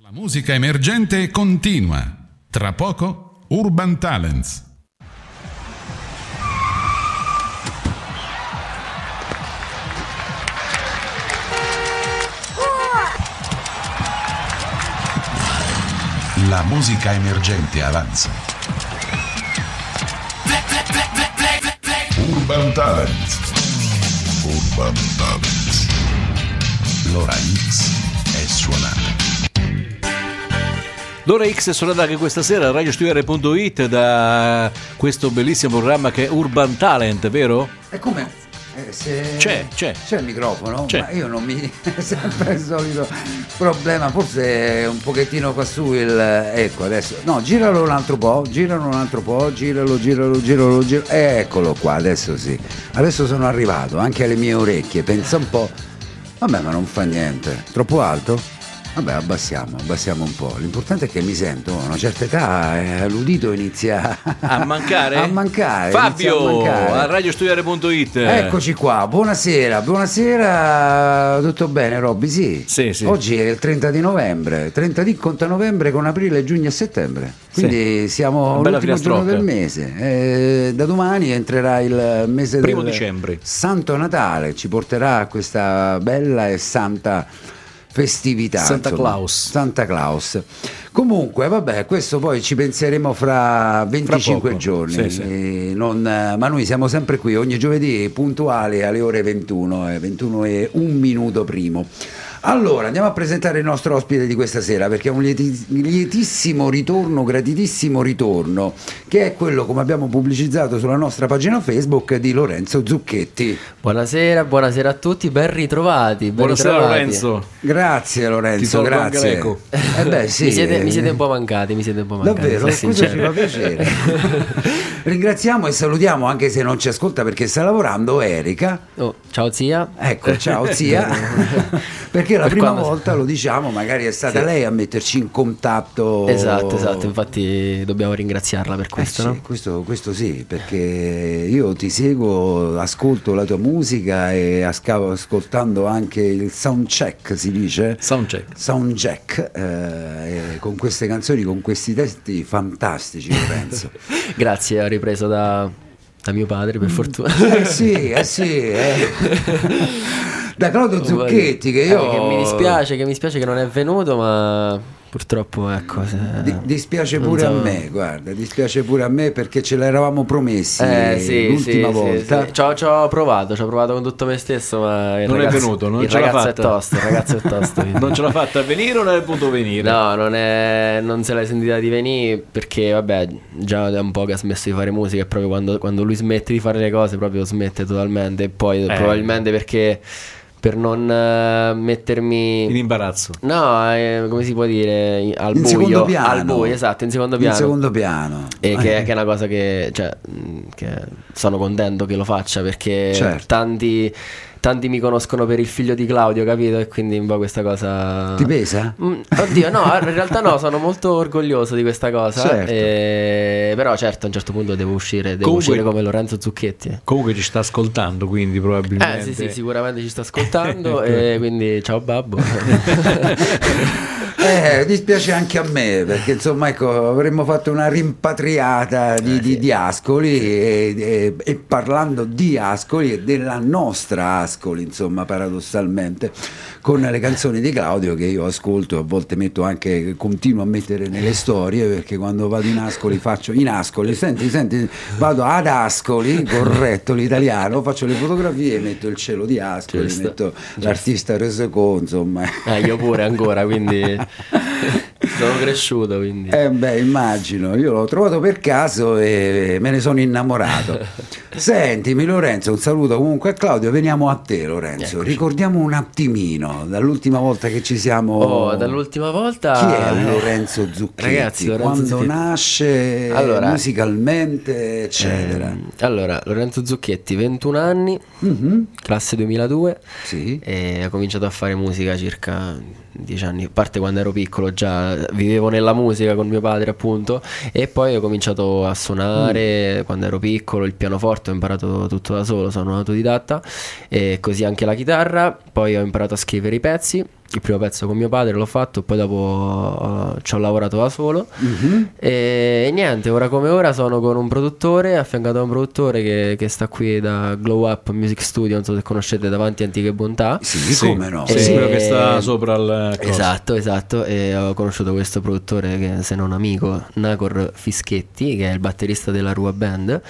La musica emergente continua. Tra poco, Urban Talents. La musica emergente avanza. Urban Talents. Urban Talents. L'ora X è suonata. L'ora X è suonata anche questa sera a radiostudiare.it da questo bellissimo programma che è Urban Talent, vero? E come? Eh, se- C'è, c'è. C'è il microfono? C'è. Ma io non mi... sempre il solito problema, forse un pochettino qua su il... Ecco, adesso... No, giralo un altro po', giralo un altro po', giralo, giralo, giralo, giralo... Eccolo qua, adesso sì. Adesso sono arrivato, anche alle mie orecchie, pensa un po'... Vabbè, ma non fa niente. Troppo alto? Vabbè, abbassiamo, abbassiamo un po'. L'importante è che mi sento, a una certa età eh, l'udito inizia A mancare? a mancare. inizia a Fabio mancare. a radiostudiare.it. Eccoci qua, buonasera, buonasera, tutto bene Robby? Sì. Sì, sì. Oggi è il 30 di novembre, 30 di conta novembre con aprile, giugno e settembre, quindi siamo Una bella all'ultimo giorno del mese, Eh, da domani entrerà il mese Primo del dicembre. Santo Natale, ci porterà a questa bella e santa festività. Santa insomma. Claus. Santa Claus. Comunque, vabbè, questo poi ci penseremo fra 25 poco. giorni. Sì, sì. Eh, non, ma noi siamo sempre qui ogni giovedì puntuali alle ore 21, eh, 21 e un minuto primo. Allora, andiamo a presentare il nostro ospite di questa sera perché è un lieti- lietissimo ritorno, gratitissimo ritorno, che è quello, come abbiamo pubblicizzato sulla nostra pagina Facebook, di Lorenzo Zucchetti. Buonasera, buonasera a tutti, ben ritrovati. Ben Buonasera ritrovati. Lorenzo. Grazie Lorenzo, grazie. Eh beh, sì, mi, siete, mi siete un po' mancati, mi siete un po' mancati. Davvero? sono Questo ci sincero. fa piacere. Ringraziamo e salutiamo, anche se non ci ascolta perché sta lavorando, Erika. Oh, ciao zia. Ecco, ciao zia. perché la Per prima quando- volta, lo diciamo, magari è stata Sì. lei a metterci in contatto. Esatto, esatto, infatti dobbiamo ringraziarla per Eh questo, sì, no? questo, questo sì, perché io ti seguo, ascolto la tua musica e ascavo ascoltando anche il soundcheck, si dice? Soundcheck. Soundcheck, eh, con queste canzoni, con questi testi fantastici, Lorenzo. Grazie, ho ripreso da, da mio padre, per fortuna. Eh sì, eh sì. eh. Da Claudio Zucchetti che io... Eh, che mi dispiace, che mi dispiace che non è venuto, ma purtroppo ecco. se- Di- dispiace pure so- a me, guarda, dispiace pure a me perché ce l'eravamo promessi Eh, sì, l'ultima sì, volta. Sì, sì. Ci ho- ci ho provato, ci ho provato con tutto me stesso, ma il Non è ragazzo, venuto, non il ce l'ha fatta. è tosto, il ragazzo è tosto. Non ce l'ha fatta a venire o non è potuto venire? No, non, è, non se l'hai sentita di venire perché, vabbè, già da un po' che ha smesso di fare musica e proprio quando, quando lui smette di fare le cose, proprio smette totalmente. E poi Eh. probabilmente perché per non eh, mettermi... In imbarazzo. No, eh, come si può dire? in- Al In buio. secondo piano. Al buio, esatto, in secondo piano. In secondo piano. E che, Eh, che è una cosa che, cioè, che sono contento che lo faccia perché Certo. tanti, tanti mi conoscono per il figlio di Claudio, capito? E quindi un po' questa cosa... Ti pesa? Mm, Oddio, no, in realtà no, sono molto orgoglioso di questa cosa. Certo. eh, però certo, a un certo punto devo uscire, devo Comunque- uscire come Lorenzo Zucchetti. Comunque ci sta ascoltando, quindi probabilmente. Eh sì, sì, sicuramente ci sta ascoltando e quindi ciao babbo. Eh, dispiace anche a me perché insomma ecco avremmo fatto una rimpatriata di, di- di Ascoli e, e- e parlando di Ascoli e della nostra Ascoli insomma paradossalmente con le canzoni di Claudio che io ascolto a volte metto anche continuo a mettere nelle storie perché quando vado in Ascoli faccio in Ascoli senti senti vado ad Ascoli corretto l'italiano faccio le fotografie metto il cielo di Ascoli Giusto. metto l'artista Resecò insomma Eh, io pure ancora, quindi sono cresciuto, quindi... Eh beh, immagino, io l'ho trovato per caso e me ne sono innamorato. Sentimi Lorenzo, un saluto comunque a Claudio, veniamo a te Lorenzo, Eccoci. ricordiamo un attimino, dall'ultima volta che ci siamo... Oh, dall'ultima volta... Chi è Lorenzo Zucchetti? Ragazzi, Lorenzo Quando Zucchetti. nasce Allora, musicalmente, eccetera. ehm, allora, Lorenzo Zucchetti, 21 anni, Mhm, classe 2002. Sì. E ho cominciato a fare musica circa dieci anni, a parte quando ero piccolo già vivevo nella musica con mio padre appunto e poi ho cominciato a Mm. suonare quando ero piccolo il pianoforte, ho imparato tutto da solo, sono un autodidatta e così anche la chitarra, poi ho imparato a scrivere i pezzi il primo pezzo con mio padre l'ho fatto, poi dopo eh, ci ho lavorato da solo. Mhm. E, e niente, ora come ora sono con un produttore, affiancato da un produttore che, che sta qui da Glow Up Music Studio, non so se conoscete davanti a Antiche Bontà. Sì, Sì. come no? Sì, Eh, quello che sta sopra il coso. Esatto, esatto. E ho conosciuto questo produttore che se non amico, Nacor Fischetti, che è il batterista della Rua Band.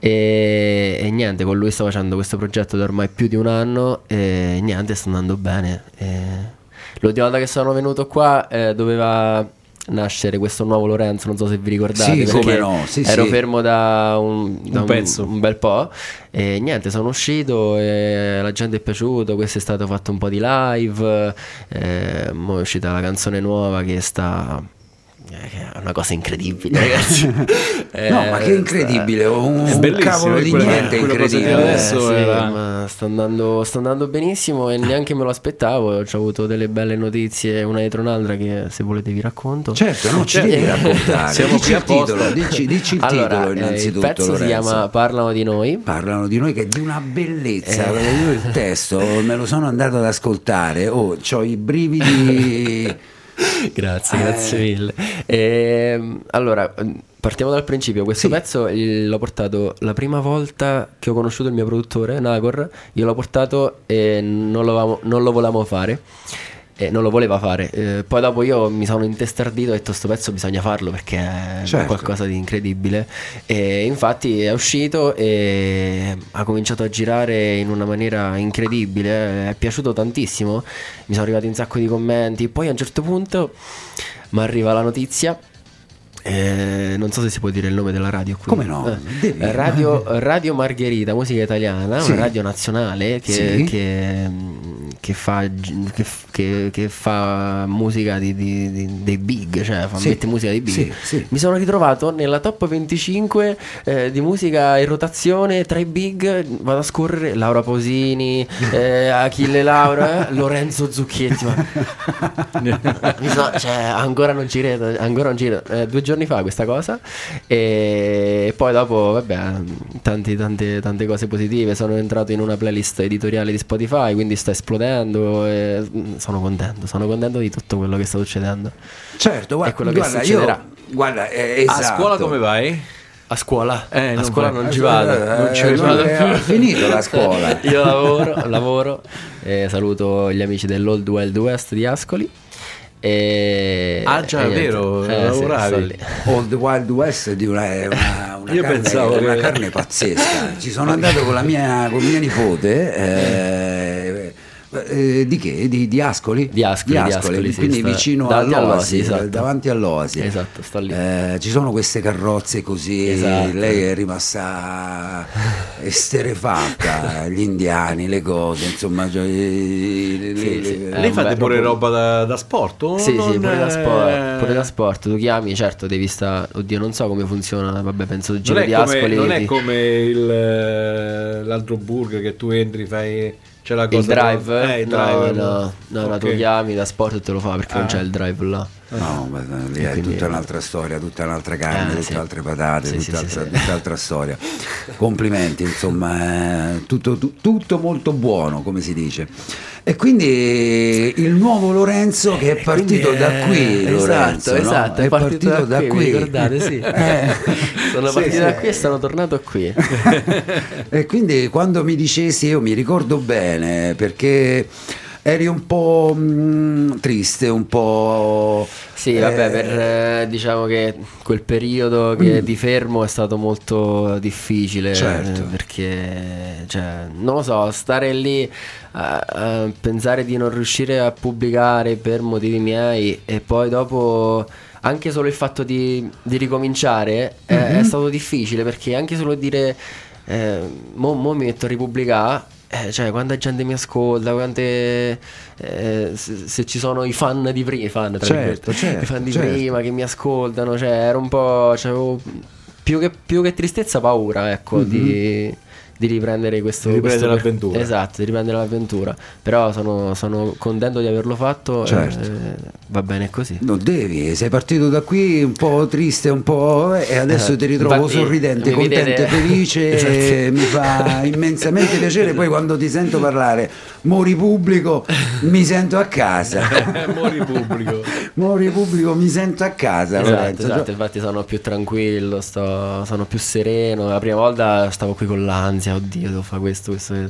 E, e niente, con lui sto facendo questo progetto da ormai più di un anno e niente, sta andando bene. E l'ultima volta che sono venuto qua eh, doveva nascere questo nuovo Lorenzo, non so se vi ricordate, Sì, come no, sì, ero sì. fermo da un, da Un pezzo. un bel po' e niente, sono uscito e la gente è piaciuto, quest'estate ho fatto un po' di live, eh, mo è uscita la canzone nuova che sta... eh, è una cosa incredibile ragazzi Eh, No, ma che incredibile, un, È un bellissimo, cavolo eh, di quello- niente incredibile. adesso- sì, era- ma sta andando, sta andando benissimo e neanche me lo aspettavo. Ho avuto delle belle notizie una dietro l'altra che se volete vi racconto. Certo, non ci Certo. devi raccontare. Siamo dici qui il titolo, dici, dici il allora, titolo eh, innanzitutto. il pezzo si Lorenzo. chiama Parlano di noi. Parlano di noi che è di una bellezza. Eh. Io il testo me lo sono andato ad ascoltare. Oh, ho i brividi. grazie, Eh. grazie mille. Ehm, allora, partiamo dal principio. Questo Sì. pezzo eh, l'ho portato la prima volta che ho conosciuto il mio produttore, Nagor. Io l'ho portato e non lo, non lo volevamo fare. E non lo voleva fare. Eh, poi dopo io mi sono intestardito e ho detto sto pezzo bisogna farlo perché è Certo. qualcosa di incredibile. E infatti è uscito e ha cominciato a girare in una maniera incredibile. È piaciuto tantissimo. Mi sono arrivati un sacco di commenti. Poi a un certo punto mi arriva la notizia. Eh, non so se si può dire il nome della radio qui. Come no? Eh, radio, radio Margherita, musica italiana, Sì. una radio nazionale che, Sì. che, che fa, che, fa musica di- di- di- dei big, cioè fa, Sì. mette musica dei big. Mi sono ritrovato nella top 25 eh, di musica in rotazione tra i big. Vado a scorrere Laura Posini, eh, Achille Laura, eh, Lorenzo Zucchetti. Ma so- cioè, ancora non ci credo. Ancora non ci credo. Eh, due giorni fa questa cosa. E poi dopo, vabbè, tanti- tante, tante cose positive. Sono entrato in una playlist editoriale di Spotify, quindi sta esplodendo. E mm, sono contento. Sono contento di tutto quello che sta succedendo. Certo, guarda, È quello che guarda, succederà. io, guarda, eh, A esatto. scuola come vai? A scuola? Eh, a non scuola vai. non ci Eh, vado. eh, non ci eh, vado eh, più. finito la scuola. Io lavoro, lavoro e saluto gli amici dell'Old Wild West di Ascoli. E, Ah, già, e è vero, Eh, sì, lavoravi. lì. Old Wild West è di una, è una, una Io carne, pensavo una che- carne pazzesca. Ci sono andato con la mia, con mia nipote. eh, eh, di che? Di, di Ascoli? Di Ascoli, di Ascoli, sì, quindi sta vicino davanti all'Oasi, all'Oasi, esatto. davanti all'Oasi. Esatto, sto lì. Eh, ci sono queste carrozze così, Esatto. lei è rimasta esterefatta, gli indiani, le cose, insomma. cioè, le- Sì, le- sì. le- Eh, fate pure proprio- roba da, da sport? o Sì, non sì, pure da, è- sport, pure da sport. Tu chiami, certo, devi stare. Oddio, non so come funziona. Vabbè, penso il giro Non è, di come, Ascoli. non è come il, eh, l'altro burger che tu entri, fai. C'è la cosa il drive? Eh, il no, drive, no, no, no, tu Ok. chiami da sport e te lo fa perché non Ah. c'è il drive là. No, ma lì è tutta un'altra storia, tutta un'altra carne, Eh, tutte sì. altre patate, Sì, sì, tutta, sì, altra, sì. tutta altra storia. Complimenti, insomma, è tutto, tu- tutto molto buono, come si dice. E quindi il nuovo Lorenzo che è partito quindi, da eh, qui, esatto, Lorenzo, no? esatto, è partito da qui, vi ricordate, sì. Eh, Sono partito da qui e sono tornato qui. e quindi quando mi dicesi, io mi ricordo bene perché eri un po' mm, triste, un po'... Sì, eh, vabbè, per, eh, diciamo che quel periodo che di fermo è stato molto difficile Mm. Certo. eh, perché, cioè, non lo so, stare lì a, a pensare di non riuscire a pubblicare per motivi miei e poi dopo anche solo il fatto di, di ricominciare eh, Mhm. è stato difficile perché anche solo dire eh, mo, mo mi metto a ripubblicare eh, cioè, quanta gente mi ascolta, quante. eh, se, se ci sono i fan di prima, i fan, Certo, certo, i fan di certo. prima che mi ascoltano, cioè, era un po'. c'avevo più che, più che tristezza, paura, ecco, Mhm. di, di riprendere questo... Di riprendere questo l'avventura. Esatto, di riprendere l'avventura. Però sono, sono contento di averlo fatto. Certo. eh, va bene così. Non devi, sei partito da qui un po' triste, un po' eh, e adesso Eh, ti ritrovo infatti, sorridente, contento, vedete- felice, e mi fa immensamente piacere. Poi quando ti sento parlare, mori pubblico, mi sento a casa. Mori pubblico. Mori pubblico, mi sento a casa. Esatto, esatto, infatti sono più tranquillo, sto- sono più sereno. La prima volta stavo qui con l'ansia, oddio, devo fare questo, questo. e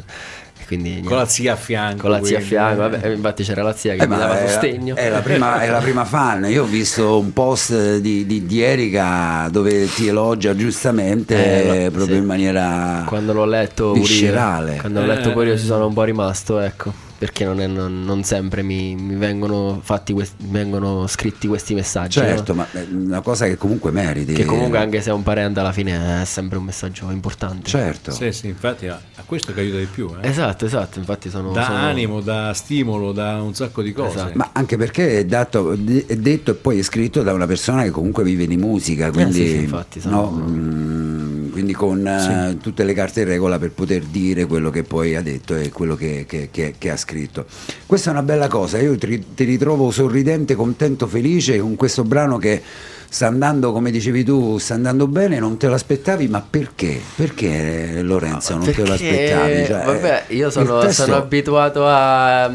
Quindi. Con la zia a fianco. Con la zia a fianco, vabbè, infatti c'era la zia che Eh, mi dava sostegno. È la, prima, è la prima fan. Io ho visto un post di, di, di Erika dove ti elogia giustamente Eh, proprio sì. in maniera Quando l'ho letto pure viscerale. quando l'ho letto Eh. pure io ci sono un po' rimasto, ecco. Perché non, è- non- non sempre mi, mi vengono fatti questi, vengono scritti questi messaggi. no? Certo, ma è una cosa che comunque meriti. Che comunque anche se è un parente alla fine è sempre un messaggio importante. Certo. Sì, sì, infatti a a questo che aiuta di più. eh. Esatto, esatto, infatti sono... Da sono- animo, da stimolo, da un sacco di cose. Esatto. Ma anche perché è, dato- è detto e poi è scritto da una persona che comunque vive di musica, quindi, Eh, sì, sì, infatti, sono- no, mm, quindi con eh, tutte le carte in regola per poter dire quello che poi ha detto e quello che, che- che- che ha scritto. Questa è una bella cosa, io ti, ti ritrovo sorridente, contento, felice con questo brano che sta andando, come dicevi tu, sta andando bene, non te lo aspettavi, ma perché? Perché eh, Lorenzo non te lo Perché, aspettavi? Cioè, vabbè, io il sono, testo- sono abituato a.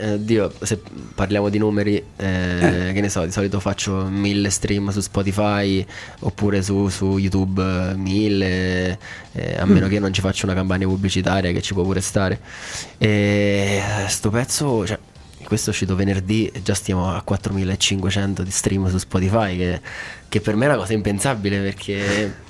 mm, eh, Dio, se parliamo di numeri, eh, che ne so, di solito faccio mille stream su Spotify oppure su, su YouTube eh, mille, eh, a meno che non ci faccia una campagna pubblicitaria che ci può pure stare. E sto pezzo, cioè, questo è uscito venerdì e già stiamo a 4500 di stream su Spotify, che, che per me è una cosa impensabile perché.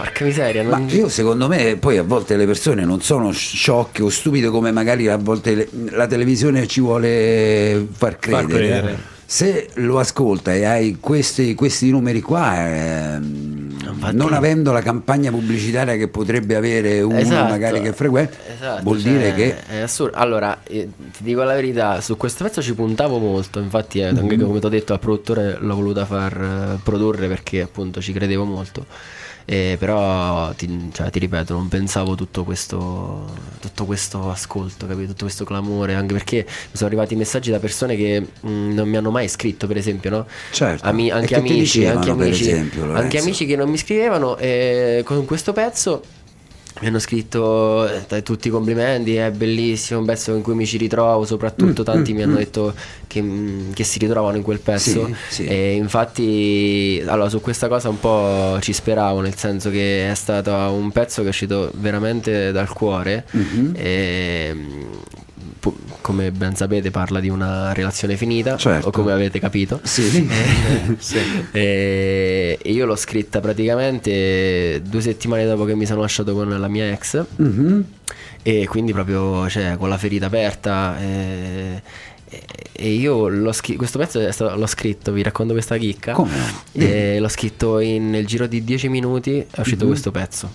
Porca miseria, Ma non, io secondo me poi a volte le persone non sono sciocche o stupide come magari a volte le- la televisione ci vuole far credere. credere. Se lo ascolta e hai questi, questi numeri qua, ehm, non avendo la campagna pubblicitaria che potrebbe avere uno Esatto. magari che frequenta, Esatto, vuol cioè, dire che è assurdo. Allora, eh, ti dico la verità, su questo pezzo ci puntavo molto, infatti eh, anche Mm-hmm. come ti ho detto al produttore l'ho voluta far eh, produrre perché appunto ci credevo molto. Eh, però ti, cioè, ti ripeto, non pensavo tutto questo, tutto questo ascolto, capito? Tutto questo clamore, anche perché mi sono arrivati messaggi da persone che mh, non mi hanno mai scritto, per esempio, no? Certo. Ami- anche amici, dicevano, anche amici, esempio, anche amici che non mi scrivevano e con questo pezzo mi hanno scritto eh, tutti i complimenti, è bellissimo, un pezzo in cui mi ci ritrovo, Mm, soprattutto tanti mi hanno detto che, mm, che si ritrovano in quel pezzo Sì, sì. e infatti allora, su questa cosa un po' ci speravo, nel senso che è stato un pezzo che è uscito veramente dal cuore Mhm. e mm, come ben sapete parla di una relazione finita Certo. o come avete capito sì. e e io l'ho scritta praticamente due settimane dopo che mi sono lasciato con la mia ex Mhm. e quindi proprio cioè, con la ferita aperta e, e- io l'ho scritto questo pezzo stato- l'ho scritto vi racconto questa chicca Come no? e l'ho scritto in- nel giro di 10 minuti è uscito Mhm. questo pezzo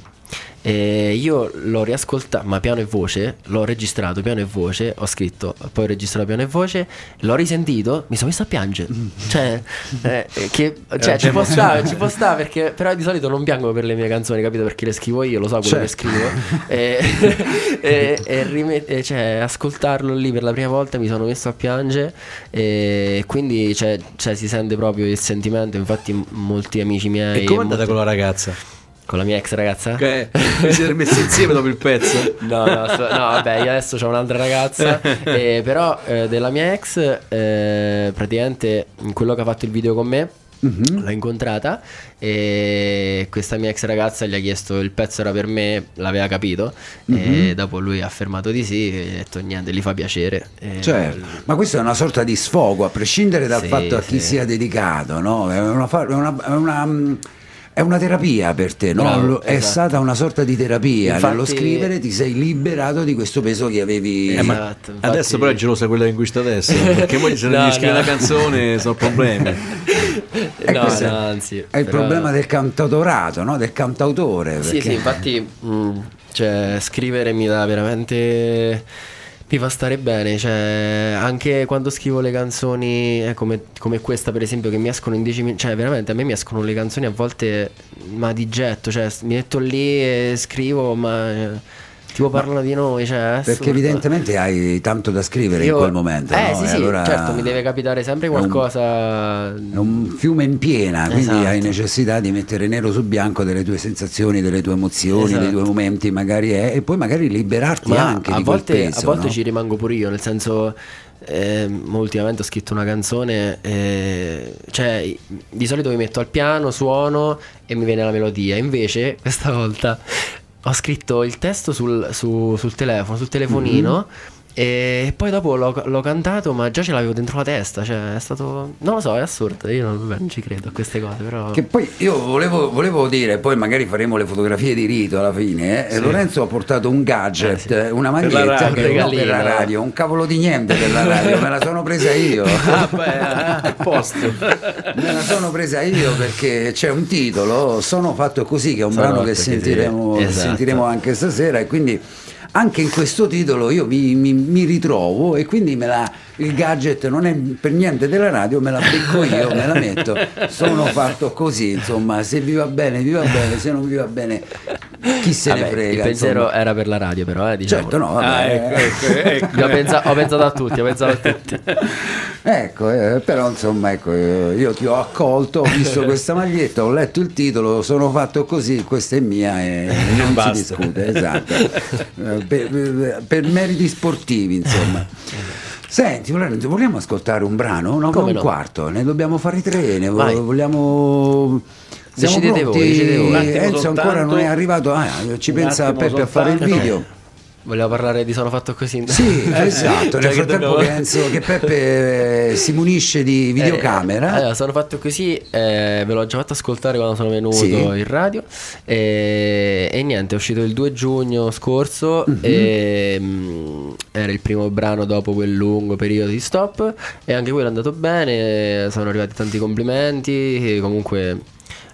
e io l'ho riascoltato ma piano e voce l'ho registrato piano e voce ho scritto poi ho registrato piano e voce l'ho risentito mi sono messo a piangere. Cioè, eh, che, cioè ci può stare ci può stare perché però di solito non piango per le mie canzoni capito? Perché le scrivo io lo so quello che Certo. scrivo. E, e- e rimet- cioè, ascoltarlo lì per la prima volta mi sono messo a piangere. E quindi cioè, cioè, si sente proprio il sentimento. Infatti molti amici miei E come è andata molti- con la ragazza? Con la mia ex ragazza Che vi siete messi insieme dopo il pezzo? No, no, sto- no, vabbè, io adesso ho un'altra ragazza, eh, però eh, della mia ex, eh, praticamente quello che ha fatto il video con me, Mhm. l'ho incontrata e questa mia ex ragazza gli ha chiesto il pezzo era per me, l'aveva capito e dopo lui ha affermato di sì e ha detto niente, gli fa piacere. E- Certo, ma questo è una sorta di sfogo, a prescindere dal Sì, fatto a chi sì. sia dedicato, no? È una, fa- è una- è una, mm, è una terapia per te, no? Bravo, È esatto. stata una sorta di terapia. Infatti- Nello scrivere ti sei liberato di questo peso che avevi. Eh, Esatto, infatti- Adesso però è gelosa quella in cui sta adesso. Perché poi se non No, scrive no. una canzone sono problemi. E no, no, anzi, è il però- problema del cantautorato, no? Del cantautore. Sì, perché- sì, infatti, mh, cioè, scrivere mi dà veramente Mi fa stare bene, cioè anche quando scrivo le canzoni eh, come, come questa per esempio che mi escono in 10 minuti, cioè veramente a me mi escono le canzoni a volte ma di getto, cioè mi metto lì e scrivo ma eh, tipo parlano di noi, cioè Perché evidentemente hai tanto da scrivere Io- in quel momento. Eh no? sì sì, allora certo mi deve capitare sempre è un- qualcosa È un fiume in piena, quindi Esatto. hai necessità di mettere nero su bianco delle tue sensazioni, delle tue emozioni, Esatto. dei tuoi momenti, magari è, e poi magari liberarti Ma anche a di volte, peso. a volte no? ci rimango pure io, nel senso, ehm, ultimamente ho scritto una canzone, eh, cioè di solito mi metto al piano, suono e mi viene la melodia, invece questa volta ho scritto il testo sul, su- sul telefono, sul telefonino. Mhm. E poi dopo l'ho, l'ho cantato, ma già ce l'avevo dentro la testa. Cioè, è stato. Non lo so, è assurdo. Io non, non ci credo a queste cose, però. Che poi io volevo, volevo dire, poi magari faremo le fotografie di rito alla fine. eh, Lorenzo ha portato un gadget, Eh, sì. una la maglietta radio, che per la radio, un cavolo di niente per la radio, me la sono presa io. Ah, beh, ah, a posto. Me la sono presa io perché c'è un titolo, Sono fatto così, che è un Sono brano che sentiremo, esatto. sentiremo anche stasera e quindi anche in questo titolo io mi, mi- mi ritrovo e quindi me la- il gadget non è per niente della radio, me la becco io, me la metto, sono fatto così, insomma, se vi va bene, vi va bene, se non vi va bene, chi se ne Vabbè, frega. il pensiero insomma. era per la radio, però, eh, diciamo. Certo, no, vabbè. Ah, ecco, ecco, ecco. Ho, pensa- ho pensato a tutti, ho pensato a tutti. Ecco, eh, però insomma, ecco, eh, io ti ho accolto, ho visto questa maglietta, ho letto il titolo, sono fatto così, questa è mia e non si Basta. discute, esatto. Eh, per, per- per meriti sportivi, insomma. Senti, Lorenzo, vogliamo ascoltare un brano? No, Come un no? quarto, ne dobbiamo fare tre, ne vo- Vai. vogliamo... Siamo Decidete voi, decidete voi. Enzo ancora soltanto. non è arrivato, ah, ci pensa Peppe a fare il soltanto. video. Volevo parlare di Sono fatto così. Sì, esatto. Nel Cioè, frattempo dobbiamo- che, Enzo- che Peppe eh, si munisce di videocamera. Eh, allora, sono fatto così, eh, ve l'ho già fatto ascoltare quando sono venuto Sì. in radio. E, niente, è uscito il 2 giugno scorso. Mhm. e, mm, era il primo brano dopo quel lungo periodo di stop. E anche quello è andato bene. Sono arrivati tanti complimenti. e comunque.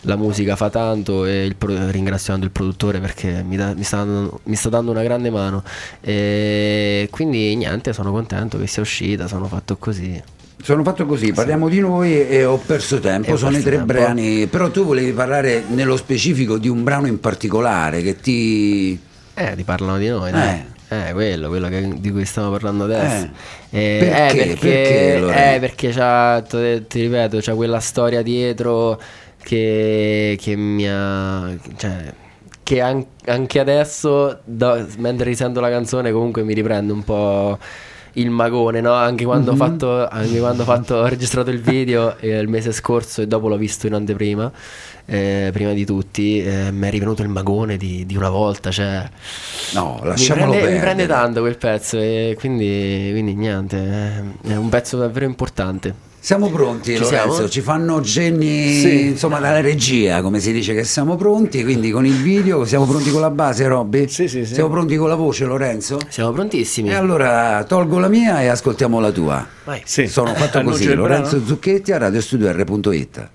La musica fa tanto e il ringraziando il produttore perché mi, dà- mi sta dando, mi sta dando una grande mano. E quindi niente, sono contento che sia uscita, sono fatto così. Sono fatto così, parliamo di noi e ho perso tempo, E sono i tre tempo. brani, però tu volevi parlare nello specifico di un brano in particolare che ti... Eh, ti parlano di noi, dai. Eh, quello, quello che- di cui stiamo parlando adesso. Eh. Eh, Perché? eh, perché, Perché, Lorenzo? eh, perché ti ripeto, c'ha quella storia dietro che, che mi ha... Cioè, che an- anche adesso, da- mentre risento la canzone, comunque mi riprende un po' il magone, no? Anche quando, Mhm. ho, fatto, anche quando ho, fatto- ho registrato il video eh, il mese scorso e dopo l'ho visto in anteprima, eh, prima di tutti, eh, mi è rivenuto il magone di, di una volta, cioè... No, Mi lasciamolo prende, mi prende tanto quel pezzo e quindi, quindi niente, eh, è un pezzo davvero importante. Siamo pronti Ci Lorenzo, siamo? ci fanno cenni Sì. insomma dalla regia come si dice che siamo pronti, quindi con il video siamo pronti con la base Robby? Sì, sì, sì. Siamo pronti con la voce Lorenzo? Siamo prontissimi. E allora tolgo la mia e ascoltiamo la tua. Vai. Sì. Sono fatto così, Lorenzo brano? Zucchetti a radiostudio.it.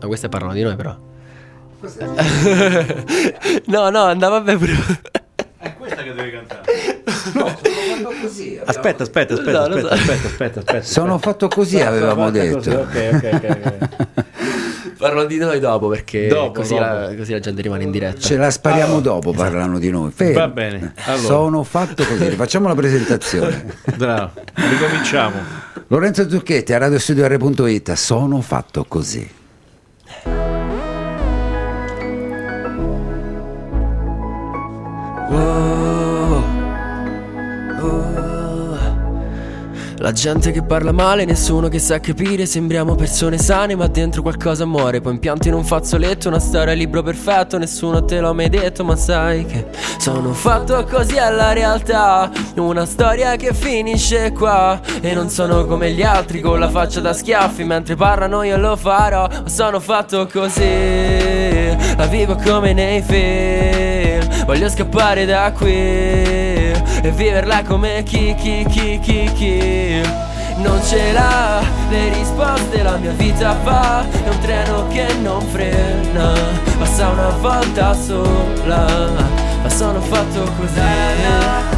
Ma queste parlano di noi però. no, no, andava bene pure. È questa che devi cantare. Aspetta, Aspetta, aspetta, aspetta, No, lo so. aspetta, aspetta, aspetta, aspetta. Sono fatto così, Sono avevamo fatto detto. così, Ok, ok, ok. ok. Parlano di noi dopo perché Dopo, così, dopo. La, così la gente rimane in diretta. Ce la spariamo dopo, parlano di noi. Fermo. Va bene, allora. Sono fatto così, facciamo la presentazione. Bravo, ricominciamo. Lorenzo Zucchetti a radiostudio.it. Sono fatto così. Oh, La gente che parla male, nessuno che sa capire. Sembriamo persone sane ma dentro qualcosa muore. Poi impianto in un fazzoletto, una storia libro perfetto. Nessuno te l'ha mai detto ma sai che Sono fatto così alla realtà. Una storia che finisce qua. E non sono come gli altri con la faccia da schiaffi. Mentre parlano io lo farò Ma sono fatto così. La vivo come nei film. Voglio scappare da qui E viverla come chi, chi, chi, chi, chi. Non ce l'ha le risposte La mia vita va È un treno che non frena Passa una volta sola. Ma sono fatto così.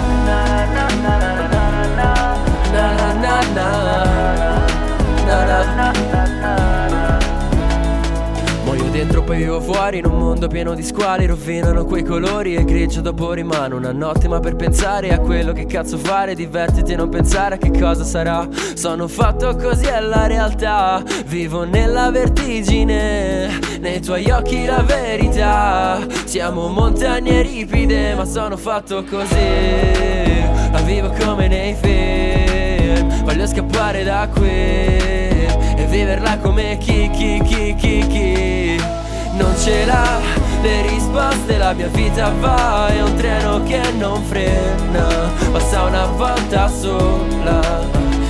Dentro poi vivo fuori in un mondo pieno di squali Rovinano quei colori e grigio dopo rimane una notte Ma per pensare a quello che cazzo fare Divertiti e non pensare a che cosa sarà. Sono fatto così è la realtà Vivo nella vertigine Nei tuoi occhi la verità. Siamo montagne ripide ma sono fatto così La vivo come nei film. Voglio scappare da qui viverla come chi, chi, chi, chi, chi. Non ce l'ha le risposte La mia vita va È un treno che non frena. Passa una volta sola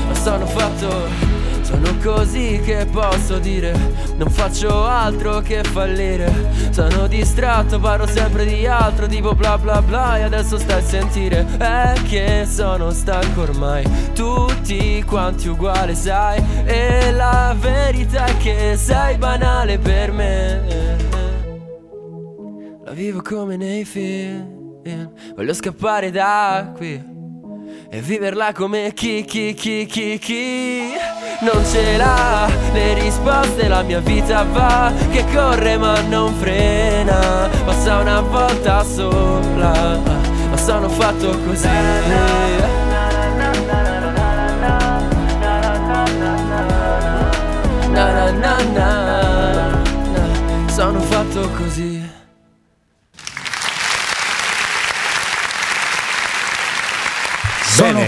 Ma sono fatto sono così che posso dire, non faccio altro che fallire. Sono distratto, parlo sempre di altro, tipo bla bla bla. E adesso stai a sentire, è che sono stanco ormai. Tutti quanti uguali, sai. E la verità è che sei banale per me. La vivo come nei film. Voglio scappare da qui. E viverla come chi, chi, chi, chi, chi Non ce l'ha le risposte, la mia vita va Che corre ma non frena Passa una volta sola Ma sono fatto così Sono fatto così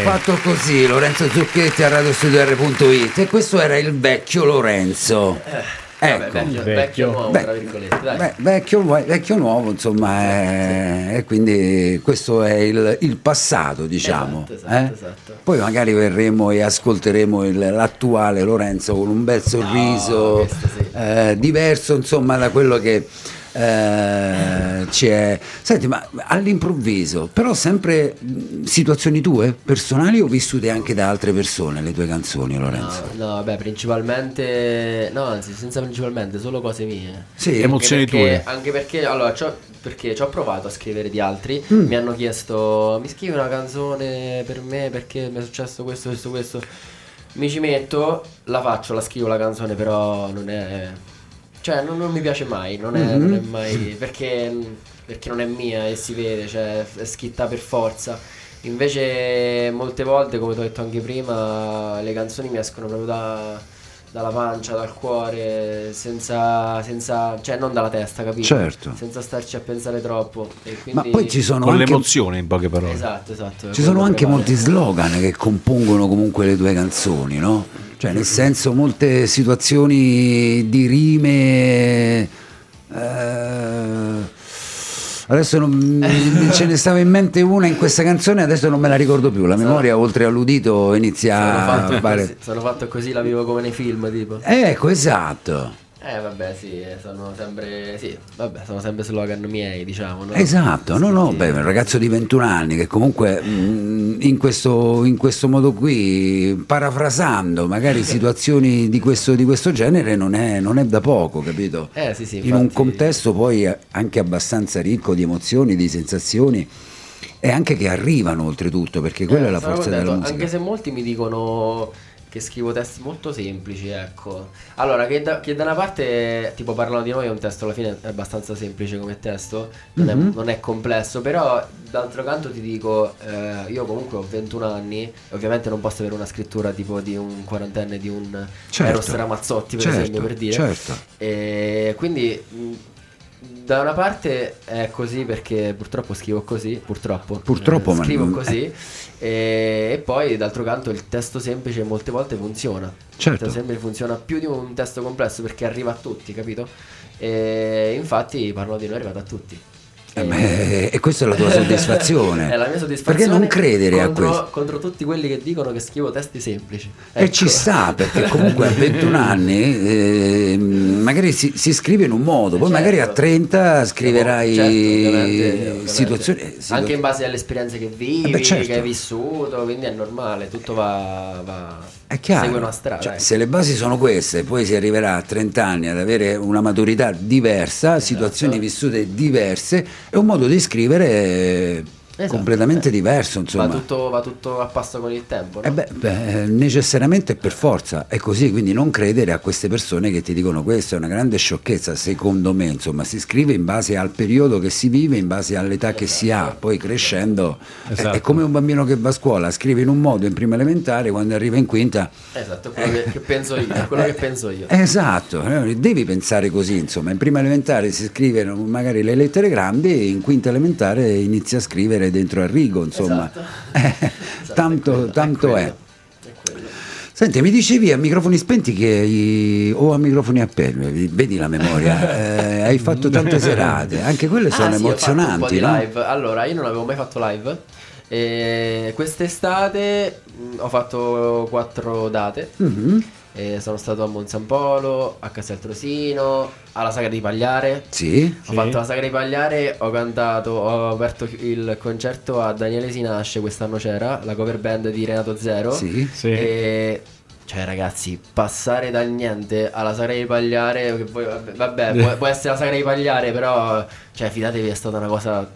fatto così, Lorenzo Zucchetti a radiostudio.it e questo era il vecchio Lorenzo. Vabbè, Ecco. vecchio, Vecchio. vecchio nuovo, dai. Beh, vecchio, vecchio nuovo, insomma, eh, e quindi questo è il, il passato, diciamo. Esatto, esatto, eh? esatto. Poi magari verremo e ascolteremo il- l'attuale Lorenzo con un bel sorriso sì. eh, diverso, insomma, da quello che eh, c'è. Senti, ma all'improvviso, però sempre mh, situazioni tue, personali o vissute anche da altre persone, le tue canzoni, Lorenzo? No, no, vabbè, principalmente. No, anzi, senza principalmente, solo cose mie. Sì, Emozioni Anche perché- tue. Anche perché, allora, c'ho, perché ci ho provato a scrivere di altri. Mm. Mi hanno chiesto, mi scrivi una canzone per me perché mi è successo questo, questo, questo. Mi ci metto, la faccio, la scrivo la canzone, però non è. Cioè, non, non mi piace mai, non è, Mm-hmm. non è mai. Perché, perché non è mia e si vede, cioè, è scritta per forza. Invece, molte volte, come ti ho detto anche prima, le canzoni mi escono proprio da- dalla pancia, dal cuore, senza, senza. cioè, non dalla testa, capito? Certo. Senza starci a pensare troppo. E Ma quindi- poi ci sono Con anche... l'emozione in poche parole. Esatto, esatto. Ci sono anche molti slogan che compongono comunque le tue canzoni, no? Cioè, nel senso, molte situazioni di rime. eh, adesso non, ce ne stava in mente una in questa canzone, adesso non me la ricordo più. La memoria, oltre all'udito, inizia Sono a fatto, fare. così, sono fatto così, la vivo come nei film, tipo. Ecco, esatto. Eh, vabbè, sì, sono sempre. Sì, vabbè, sono sempre slogan miei, diciamo. No? Esatto, no, no, beh, un ragazzo di 21 anni che comunque mh, in, questo, in questo modo qui, parafrasando magari situazioni di questo, di questo genere, non è, non è da poco, capito? Eh, sì, sì, in un infatti- contesto poi anche abbastanza ricco di emozioni, di sensazioni e anche che arrivano oltretutto, perché quella Eh, è la forza della contento, musica. Anche se molti mi dicono che scrivo testi molto semplici, ecco. Allora, che da, che da una parte, tipo parlano di noi, è un testo alla fine è abbastanza semplice come testo, non, Mhm. è, non è complesso, però d'altro canto ti dico, eh, io comunque ho 21 anni, ovviamente non posso avere una scrittura tipo di un quarantenne, di un Certo. Eros Ramazzotti, per Certo, esempio, per dire. certo. E quindi mh, da una parte è così perché purtroppo scrivo così, purtroppo. Purtroppo, eh, scrivo così. E, e poi d'altro canto il testo semplice molte volte funziona. Certo. Il testo semplice funziona più di un testo complesso perché arriva a tutti, capito? E infatti parlo di noi è arrivato a tutti. Eh, beh, e questa è la tua soddisfazione. è la mia soddisfazione. Perché non credere a contro, questo? Contro tutti quelli che dicono che scrivo testi semplici. E Ecco. ci sta, perché comunque a 21 anni eh, magari si, si scrive in un modo, poi Certo. magari a 30 scriverai Certo, ovviamente, ovviamente. situazioni... eh, situa- Anche in base alle esperienze che vivi, Eh beh, certo. che hai vissuto, quindi è normale, tutto va, va È chiaro, segue una strada. Cioè, ecco. se le basi sono queste, poi si arriverà a 30 anni ad avere una maturità diversa, situazioni vissute diverse è un modo di scrivere Esatto, completamente eh. diverso, insomma. Va tutto, va tutto a passo con il tempo. no? Eh beh, beh, necessariamente e per forza è così, quindi non credere a queste persone che ti dicono questa è una grande sciocchezza, secondo me, insomma, si scrive in base al periodo che si vive, in base all'età che si ha, poi crescendo è- Esatto. è, come un bambino che va a scuola, scrive in un modo in prima elementare, quando arriva in quinta Esatto, è quello che, che penso io. È quello che penso io. Esatto, eh, devi pensare così, insomma, in prima elementare si scrivono magari le lettere grandi e in quinta elementare inizia a scrivere dentro a rigo, insomma. Esatto. Eh, Esatto, tanto è quello, tanto è. quello, è quello. Senti, mi dicevi a microfoni spenti che o a microfoni aperti, vedi la memoria, eh, hai fatto tante serate, anche quelle sono Ah, sì, emozionanti, no? live. Allora, io non avevo mai fatto live. E quest'estate mh, ho fatto quattro date. Mhm, E sono stato a Monzampolo, a Casteltrosino, alla Sagra di Pagliare. Sì, Ho fatto la Sagra di Pagliare, ho cantato, ho aperto il concerto a Daniele Sinasce, quest'anno c'era, la cover band di Renato Zero. sì. Sì. E cioè ragazzi, passare dal niente alla Sagra di Pagliare, che poi, vabbè, vabbè, può, può essere la Sagra di Pagliare, però cioè fidatevi è stata una cosa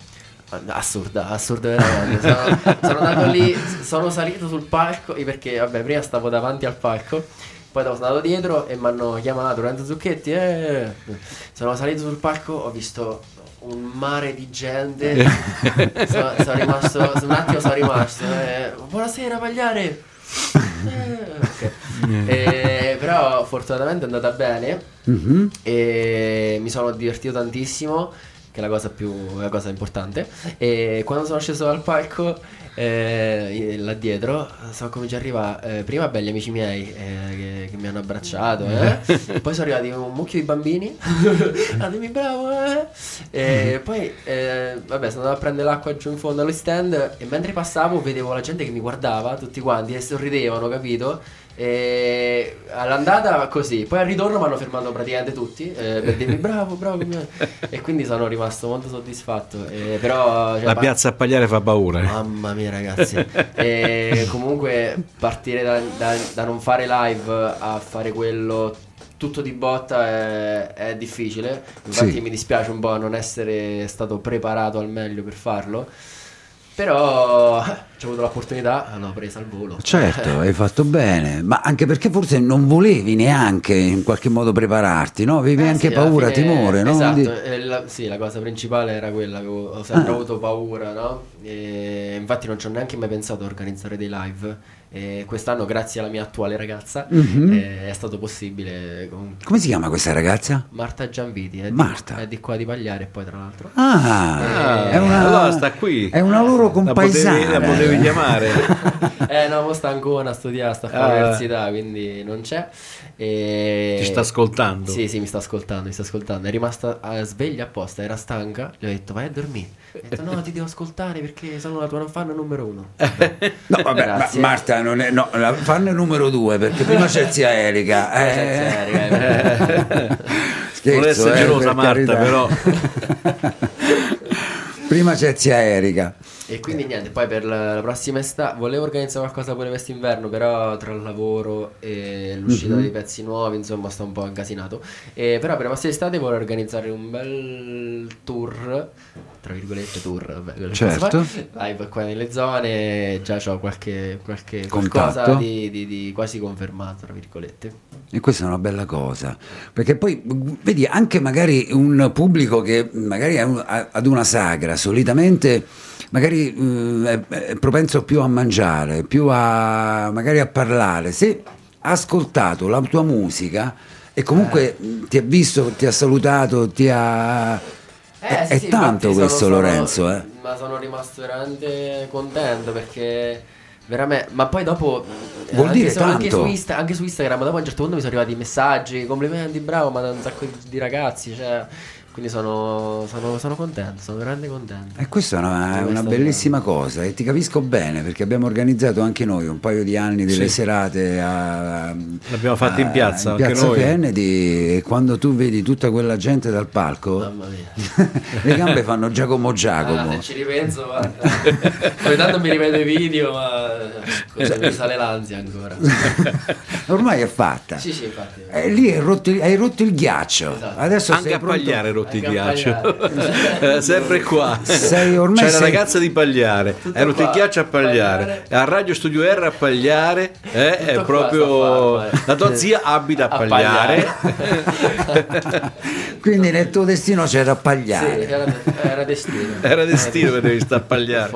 assurda, assurda veramente. Sono, sono andato lì, sono salito sul palco, perché vabbè, prima stavo davanti al palco. Poi sono andato dietro e mi hanno chiamato Lorenzo Zucchetti. eh. Sono salito sul palco, ho visto un mare di gente. sono, sono rimasto, un attimo sono rimasto. eh, Buonasera, Pagliare. Eh, ok. Eh, però fortunatamente è andata bene Mhm. e mi sono divertito tantissimo, che è la cosa più la cosa importante. E quando sono sceso dal palco, eh, là dietro, sono cominciati a arrivare eh, prima belli amici miei eh, che, che mi hanno abbracciato, eh. poi sono arrivati un mucchio di bambini, ah, dimmi bravo, eh. E poi eh, vabbè, sono andato a prendere l'acqua giù in fondo allo stand e mentre passavo vedevo la gente che mi guardava, tutti quanti, e sorridevano, capito? E all'andata così, poi al ritorno mi hanno fermato praticamente tutti eh, per dirmi bravo, bravo. come-" E quindi sono rimasto molto soddisfatto. Eh, però, cioè, La piazza a Pagliare fa paura. eh. Mamma mia, ragazzi. e comunque partire da, da- da non fare live a fare quello tutto di botta è, è difficile. Infatti Sì. mi dispiace un po' non essere stato preparato al meglio per farlo. Però ci ho avuto l'opportunità, l'ho presa al volo. Certo, hai fatto bene, ma anche perché forse non volevi neanche in qualche modo prepararti, no? Avevi Eh anche sì, paura, fine- timore, no? Esatto, Di- eh, la, sì, la cosa principale era quella che ho, ho sempre Ah. avuto paura, no? E infatti non ci ho neanche mai pensato a organizzare dei live. E quest'anno, grazie alla mia attuale ragazza, Mhm. eh, è stato possibile. Con Come si chiama questa ragazza? Marta Gianviti, è di, Marta. è di qua di Pagliare, poi tra l'altro. Ah, Ah, è una, allora sta qui. È una loro La potevi, compaesana. la potevi chiamare. eh no, mo sta ancora a studiare, sta a fare Ah. l'università, quindi non c'è. E... Ti sta ascoltando. Sì, sì, mi sta ascoltando, mi sta ascoltando. È rimasta eh, sveglia apposta, era stanca. Gli ho detto vai a dormire. Ha detto no, ti devo ascoltare perché sono la tua fan numero uno. No, vabbè, ma. Marta non è. No, la fanno il numero due perché prima c'è zia Erika. Eh, raga, scherzo, Vuole essere eh, gelosa per Marta, carità. però. prima c'è zia Erika. E quindi niente, poi per la, la prossima estate volevo organizzare qualcosa pure quest'inverno, però tra il lavoro e l'uscita Mhm. dei pezzi nuovi, insomma, sto un po' incasinato. E però per la prossima estate vorrei organizzare un bel tour, tra virgolette tour, vabbè, Certo. live qua nelle zone, già ho qualche, qualche qualcosa di, di- di quasi confermato, tra virgolette. E questa è una bella cosa, perché poi vedi anche magari un pubblico che magari un- ad una sagra, solitamente magari eh, è, propenso più a mangiare, più a magari a parlare. Se ha ascoltato la tua musica e comunque Eh. ti ha visto, ti ha salutato, ti ha... è, è tanto infatti questo sono- Lorenzo, sono- eh. Ma sono rimasto veramente contento perché veramente ma poi dopo eh, Vuol anche, dire su, anche tanto. su Insta- anche su Instagram dopo a un certo punto mi sono arrivati messaggi complimenti bravo ma da un sacco di, di ragazzi cioè quindi sono, sono, sono contento sono veramente contento. E questa è una, una bellissima cosa e ti capisco bene perché abbiamo organizzato anche noi un paio di anni delle Sì. serate a, L'abbiamo fatto in piazza, in anche piazza noi. Kennedy e quando tu vedi tutta quella gente dal palco mamma mia. le gambe fanno Giacomo Ah, Giacomo. Se ci ripenso guarda ogni tanto mi rivedo i video ma cosa, mi sale l'ansia ancora. Ormai è fatta. Sì sì infatti e lì hai rotto, hai rotto il ghiaccio. Esatto. adesso Anche sei a pronto- Pagliare rotti il ghiaccio. Pagliare. Era sempre qua. Sei ormai C'è la sei- ragazza di Pagliare. Tutto Hai rotto il ghiaccio a Pagliare. Pagliare. A Radio Studio R a Pagliare. eh, è proprio. a fare. La tua zia abita a A Pagliare. Quindi nel tuo destino c'era Sì, Pagliare. era, era destino. Era destino che devi stare a Pagliare.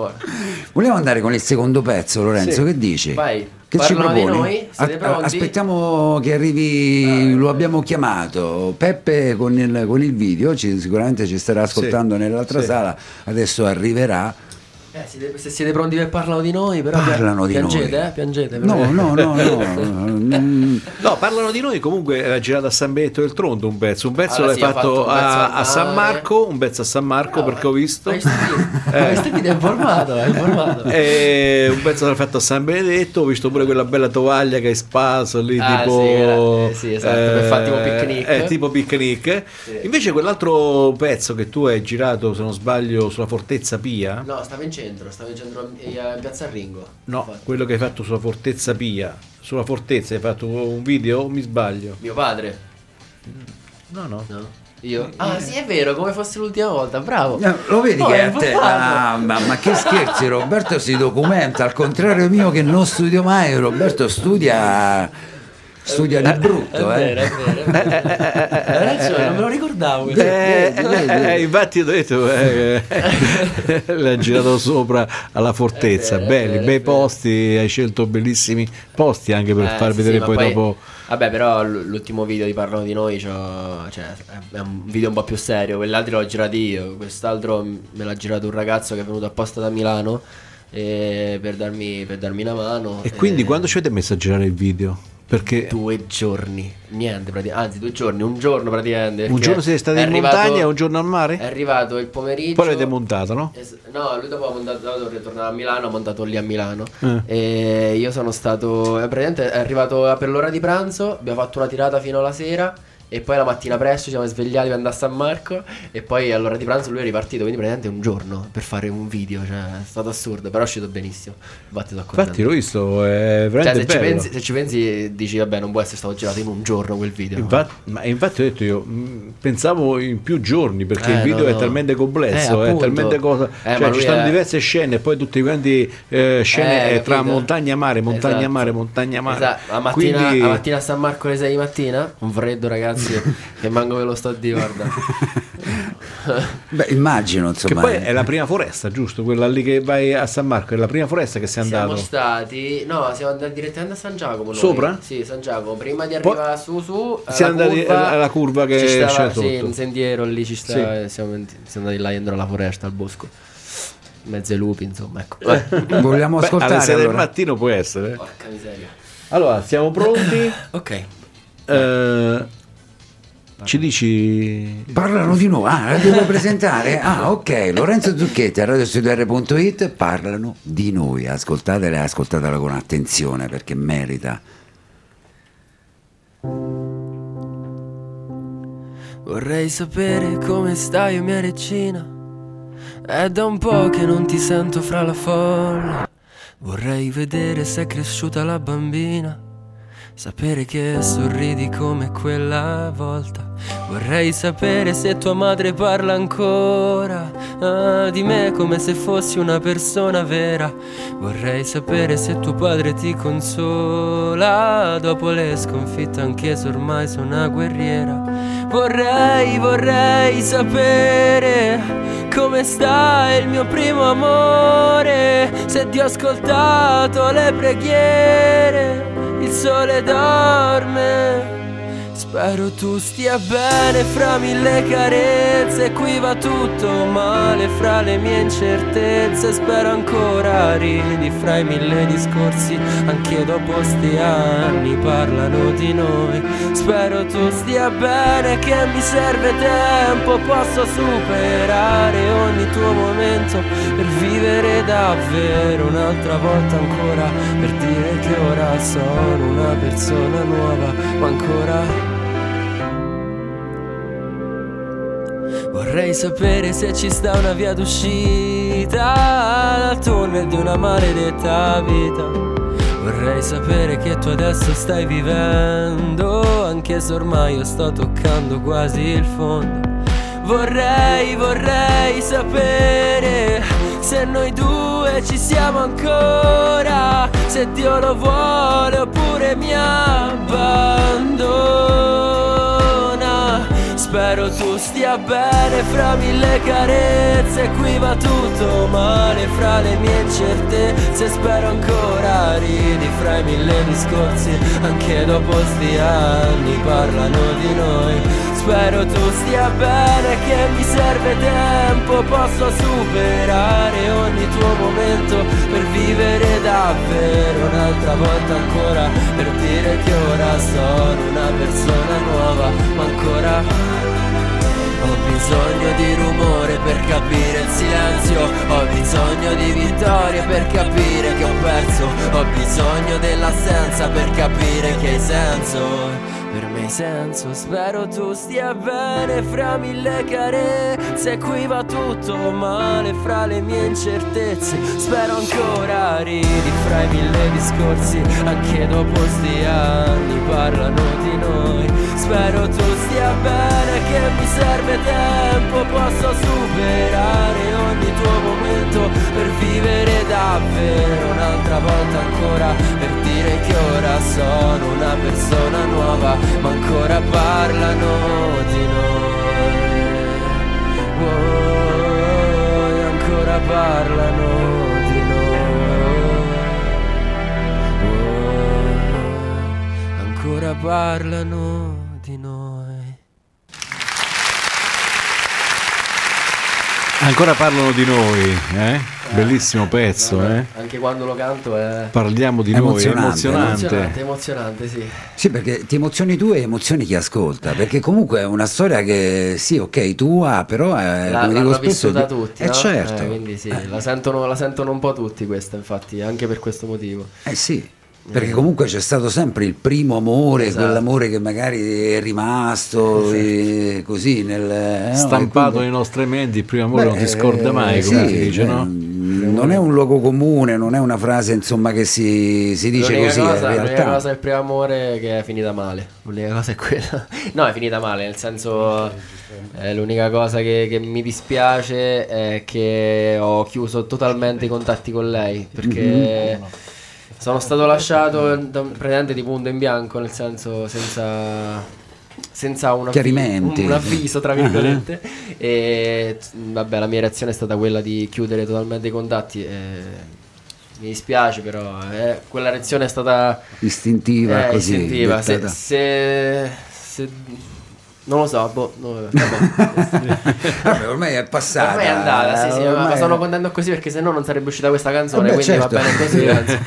Vogliamo andare con il secondo pezzo, Lorenzo, Sì. che dici? Vai. Che ci Parlano noi? Siete A- aspettiamo che arrivi, lo abbiamo chiamato. Peppe con il, con il video, ci- sicuramente ci starà ascoltando nell'altra sì. sala, adesso arriverà. Eh, siete- se siete pronti per parlano di noi, però Parlano di piangete, noi. eh? Piangete. No, no, no, no. No, parlano di noi. Comunque era girato a San Benedetto del Tronto un pezzo. Un pezzo Allora l'hai sì, fatto, fatto a, a San. Marco. Un pezzo a San Marco perché ho visto. Hai visto? Hai informato, hai informato. E un pezzo l'hai fatto a San Benedetto. Ho visto pure quella bella tovaglia che hai spaso lì. Ah, tipo, sì, era- eh, sì, esatto, per fare tipo picnic. eh, tipo picnic. Invece, quell'altro pezzo che tu hai girato, se non sbaglio, sulla Fortezza Pia. No, stavo in centro, stavo in centro eh, in piazza Ringo. No, Infatti. quello che hai fatto sulla Fortezza Pia. Sulla Fortezza hai fatto un video o mi sbaglio? Mio padre. No, no. No. Io? Ah, sì, è vero, come fosse l'ultima volta, bravo. No, lo vedi Oh, che a te- ah, ma, ma che scherzi, Roberto si documenta, al contrario mio che non studio mai, Roberto studia, studia di È brutto. vero, Eh. è vero. Hai ragione, non me lo ricordavo. Eh, eh, eh, infatti ho detto eh, eh, l'ha girato sopra alla fortezza È vero, è belli vero, è bei vero. posti hai scelto bellissimi posti anche per Eh, far sì, vedere sì, ma poi, dopo Vabbè, però l'ultimo video di Parlano di noi cioè, è un video un po' più serio. Quell'altro l'ho girato io. Quest'altro me l'ha girato un ragazzo che è venuto apposta da Milano eh, per, darmi, per darmi una mano. e quindi eh, quando ci avete messo a girare il video perché Due giorni, niente, anzi due giorni, un giorno praticamente. un giorno siete stati è in arrivato- montagna e un giorno al È mare arrivato il pomeriggio. poi l'avete montato no? Es- No, lui dopo ha montato, dopo ritornato a Milano, ha montato lì a Milano. Eh. E io sono stato. eh, Praticamente è arrivato per l'ora di pranzo. Abbiamo fatto una tirata fino alla sera. E poi la mattina presto ci siamo svegliati per andare a San Marco. E poi all'ora di pranzo lui è ripartito. Quindi praticamente un giorno per fare un video. Cioè, è stato assurdo. Però è uscito benissimo. Infatti, sono contento. infatti l'ho visto è Cioè, veramente se ci, pensi, se ci pensi, dici, vabbè, non può essere stato girato in un giorno quel video. Infatti, ma infatti ho detto io mh, pensavo in più giorni perché Eh, il video no, è no. talmente complesso, Eh, è talmente cosa. Eh, cioè ci stanno è- diverse scene e poi tutti quanti eh, scene Eh, eh, tra montagna e mare, montagna e Esatto. mare, montagna e mare. Esatto, la mattina, Quindi- la mattina a San Marco alle 6 di mattina, un freddo ragazzi, che manco ve lo sto a dire, guarda. Beh, immagino, Che insomma. poi è la prima foresta, giusto? Quella lì che vai a San Marco, è la prima foresta che sei Siamo andato. stati, no, siamo andati direttamente a San Giacomo. noi. Sopra? Sì, San Giacomo. Prima di Poi- arrivare su, su. Siamo andati curva, alla curva che c'è Sì, sotto. un sentiero lì ci sta. e Siamo, siamo andati là dentro alla foresta, al bosco. Mezzo ai lupi, insomma, ecco. Vabbè. Vogliamo Beh, ascoltare alle 6 del allora? mattino può essere. eh. Porca miseria. Allora, siamo pronti? Ok. Eh, ci dici Parlano di noi, ah, la devo presentare? Ah, ok, Lorenzo Zucchetti a radiostudio.it parlano di noi, ascoltatela e ascoltatela con attenzione perché merita. Vorrei sapere come stai, mia regina. È da un po' che non ti sento fra la folla. Vorrei vedere se è cresciuta la bambina. Sapere che sorridi come quella volta. Vorrei sapere se tua madre parla ancora ah, di me come se fossi una persona vera. Vorrei sapere se tuo padre ti consola dopo le sconfitte, anche se ormai sono una guerriera. Vorrei, vorrei sapere come sta il mio primo amore, se ti ho ascoltato le preghiere, il sole dorme. Spero tu stia bene fra mille carezze. Qui va tutto male fra le mie incertezze. Spero ancora ridi fra i mille discorsi. Anche dopo sti anni parlano di noi. Spero tu stia bene che mi serve tempo. Posso superare ogni tuo momento Per vivere davvero un'altra volta ancora. Per dire che ora sono una persona nuova Ma ancora Vorrei sapere se ci sta una via d'uscita dal tunnel di una maledetta vita. Vorrei sapere che tu adesso stai vivendo, anche se ormai io sto toccando quasi il fondo. Vorrei, vorrei sapere se noi due ci siamo ancora, se Dio lo vuole oppure mi abbandona. Spero tu stia bene fra mille carezze, qui va tutto male fra le mie incertezze, spero ancora ridi fra i mille discorsi, anche dopo sti anni parlano di noi. Spero tu stia bene che mi serve tempo. Posso superare ogni tuo momento Per vivere davvero un'altra volta ancora. Per dire che ora sono una persona nuova Ma ancora ho bisogno di rumore per capire il silenzio. Ho bisogno di vittorie per capire che ho perso. Ho bisogno dell'assenza per capire che hai senso. Per me hai senso Spero tu stia bene fra mille carezze Qui va tutto male fra le mie incertezze. Spero ancora ridi fra i mille discorsi. Anche dopo sti anni parlano di noi. Spero tu stia bene che mi serve tempo Posso superare ogni tuo momento Per vivere davvero un'altra volta ancora Per dire che ora sono una persona nuova Ma ancora parlano di noi. Oh, Ancora parlano Ancora parlano di noi Ancora parlano di noi, eh? Bellissimo pezzo, Vabbè, eh? Anche quando lo canto è Parliamo di noi, è Emozionante, emozionante. emozionante, emozionante, sì. Sì, perché ti emozioni tu e emozioni chi ascolta, perché comunque è una storia che sì, ok, tua, però è La, come dico spesso, vissuta di- tutti, Eh no? certo. Eh, quindi sì, la, sentono, la sentono un po' tutti questa, infatti, anche per questo motivo. Eh sì, perché comunque c'è stato sempre il primo amore, Esatto. quell'amore che magari è rimasto eh, così nel eh, Stampato quindi- nei nostri menti, il primo amore Beh, non ti scorda eh, mai, come sì, si dice, eh, no? Non è un luogo comune, non è una frase insomma che si, si dice l'unica così, cosa, in l'unica cosa del primo amore che è finita male. L'unica cosa è quella. No, è finita male, nel senso. eh, l'unica cosa che, che mi dispiace è che ho chiuso totalmente i contatti con lei. Perché sono stato lasciato da un praticamente di punto in bianco, nel senso senza. Senza un, avvi- un avviso, tra virgolette, e vabbè, la mia reazione è stata quella di chiudere totalmente i contatti. e mi dispiace, però eh, quella reazione è stata istintiva eh, così. istintiva. Se, se- se- non lo so, boh, no, vabbè. Vabbè, ormai è passata. Ormai è andata, sì, sì, ma- ma ormai- sono contento così perché se no non sarebbe uscita questa canzone, Vabbè, quindi certo. va bene così. anzi.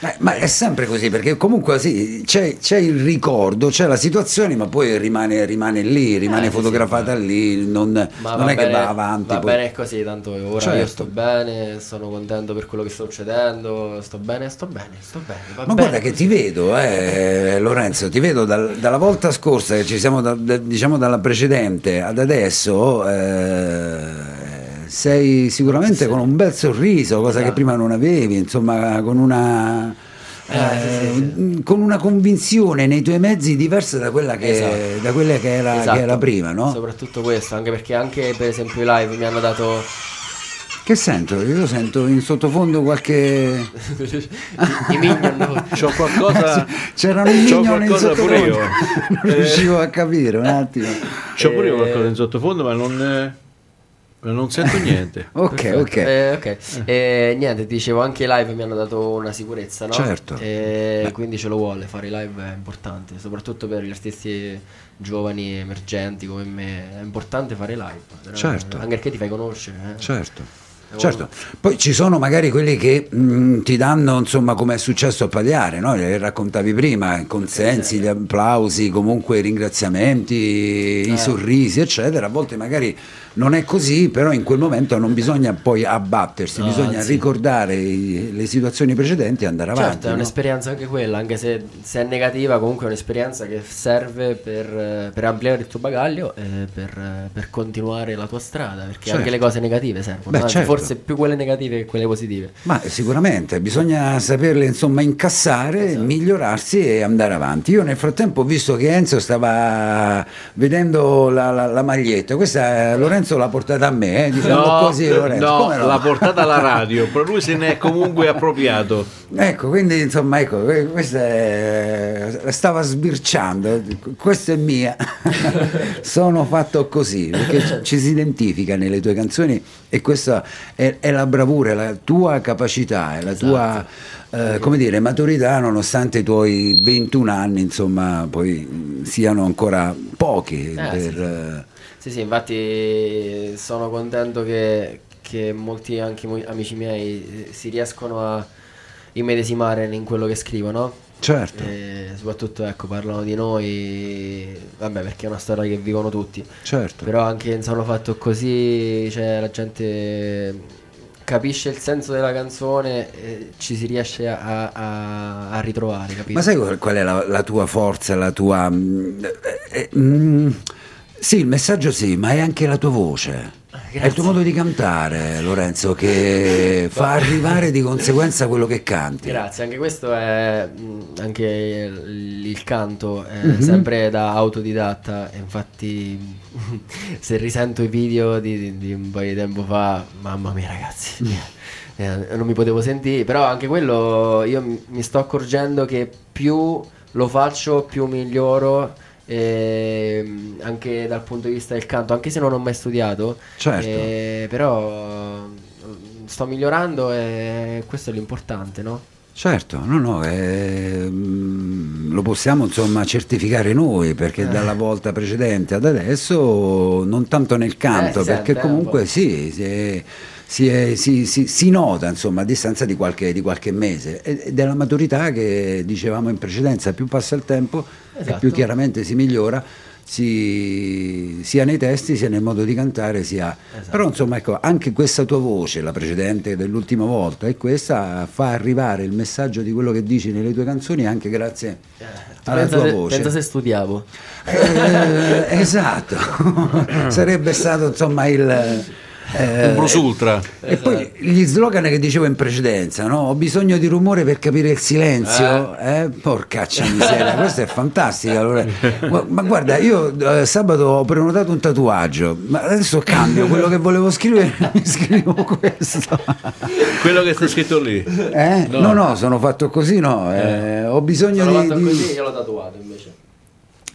Eh, ma è sempre così perché comunque sì, c'è, c'è il ricordo, c'è la situazione, ma poi rimane, rimane lì, rimane Eh, sì, fotografata lì, non, Ma non è che bene- va avanti. Va poi. bene così, tanto ora io Certo. sto bene, sono contento per quello che sta succedendo, sto bene, sto bene, sto bene. Va Ma bene guarda che così. ti vedo, eh, Lorenzo, ti vedo dal- dalla volta scorsa che ci siamo, da- da- diciamo dalla precedente ad adesso, eh, sei sicuramente con un bel sorriso, cosa che Esatto. prima non avevi, insomma, con una, Eh, sì, sì, eh, con una convinzione nei tuoi mezzi diversa da quella che, Esatto. da quella che era, Esatto. che era prima, no? Soprattutto questo, anche perché anche per esempio i live mi hanno dato Che sento? Io sento in sottofondo qualche... i, minion. C'ho qualcosa, C'erano i c'ho minion in pure sottofondo. io. non riuscivo a capire un attimo. C'ho pure io Eh, qualcosa in sottofondo, ma non, eh, non sento niente. Ok, ok. Eh, ok. E niente, ti dicevo, anche i live mi hanno dato una sicurezza, no? Certo. E quindi ce lo vuole, fare i live è importante, soprattutto per gli artisti giovani, emergenti come me, è importante fare live. Certo. Anche perché ti fai conoscere. eh. Certo. Certo, poi ci sono magari quelli che mh, ti danno, insomma, come è successo a Pagliare, no? Le raccontavi prima, i consensi, gli applausi, comunque i ringraziamenti, i Eh. sorrisi, eccetera. A volte magari non è così, però in quel momento non bisogna poi abbattersi, No, bisogna anzi. ricordare i- le situazioni precedenti e andare avanti. Certo, è no? un'esperienza anche quella, anche se, se è negativa, comunque è un'esperienza che serve per, per ampliare il tuo bagaglio e per, per continuare la tua strada, perché Certo. anche le cose negative servono, Beh, anzi certo. forse più quelle negative che quelle positive. Ma sicuramente bisogna saperle insomma incassare, Esatto. migliorarsi e andare avanti. Io nel frattempo ho visto che Enzo stava vedendo la, la- la maglietta, questa eh, Lorenzo l'ha portata a me, eh, diciamo così Lorenzo. no, no? l'ha portata alla radio, però lui se ne è comunque appropriato. Ecco, quindi insomma, ecco, que- questa è- stava sbirciando, questa è mia, sono fatto così, perché ci- si identifica nelle tue canzoni e questa è, è la bravura, è la tua capacità, è la tua, eh, come dire, maturità nonostante i tuoi 21 anni, insomma, poi mh, siano ancora pochi per... sì. eh, Sì, sì, infatti sono contento che, che molti anche amici miei eh, si riescono a immedesimare in quello che scrivono. Certo. E soprattutto ecco, parlano di noi, vabbè perché è una storia che vivono tutti. Certo. Però anche in Sono fatto così, cioè la gente capisce il senso della canzone e ci si riesce a, a- a ritrovare, capito? Ma sai qual, qual è la, la tua forza, la tua... mm, eh, eh, mm, sì, il messaggio sì, ma è anche la tua voce. È il tuo modo di cantare, Lorenzo, che fa arrivare di conseguenza quello che canti. Grazie, anche questo è mh, anche il, il canto è Mhm. sempre da autodidatta, infatti se risento i video di, di- di un paio di tempo fa, mamma mia ragazzi, Mm. eh, non mi potevo sentire, però anche quello io mi sto accorgendo che più lo faccio più miglioro. Ehm, anche dal punto di vista del canto, anche se non ho mai studiato, Certo. eh, però mm, sto migliorando e questo è l'importante, no? Certo, no, no, eh, lo possiamo insomma certificare noi perché Eh. dalla volta precedente ad adesso non tanto nel canto, Eh, perché sente, eh, comunque sì, si, è- si è- si- si- nota insomma a distanza di qualche, di qualche mese è della maturità che dicevamo in precedenza, più passa il tempo e Esatto. più chiaramente si migliora. si- sia nei testi sia nel modo di cantare sia Esatto. però insomma ecco anche questa tua voce la precedente dell'ultima volta e questa fa arrivare il messaggio di quello che dici nelle tue canzoni anche grazie alla pensa, tua se, voce pensa se studiavo. Eh, esatto sarebbe stato insomma il eh, Un Bruce Ultra. e poi gli slogan che dicevo in precedenza, no? Ho bisogno di rumore per capire il silenzio. Eh? Porcaccia miseria, questa è fantastica. allora. Ma, ma guarda, io eh, sabato ho prenotato un tatuaggio, ma adesso cambio quello che volevo scrivere, mi scrivo questo. Quello che sta scritto lì. Eh? No. no, sono fatto così, no. eh, ho bisogno Sono di. fatto di- così, io l'ho tatuato invece.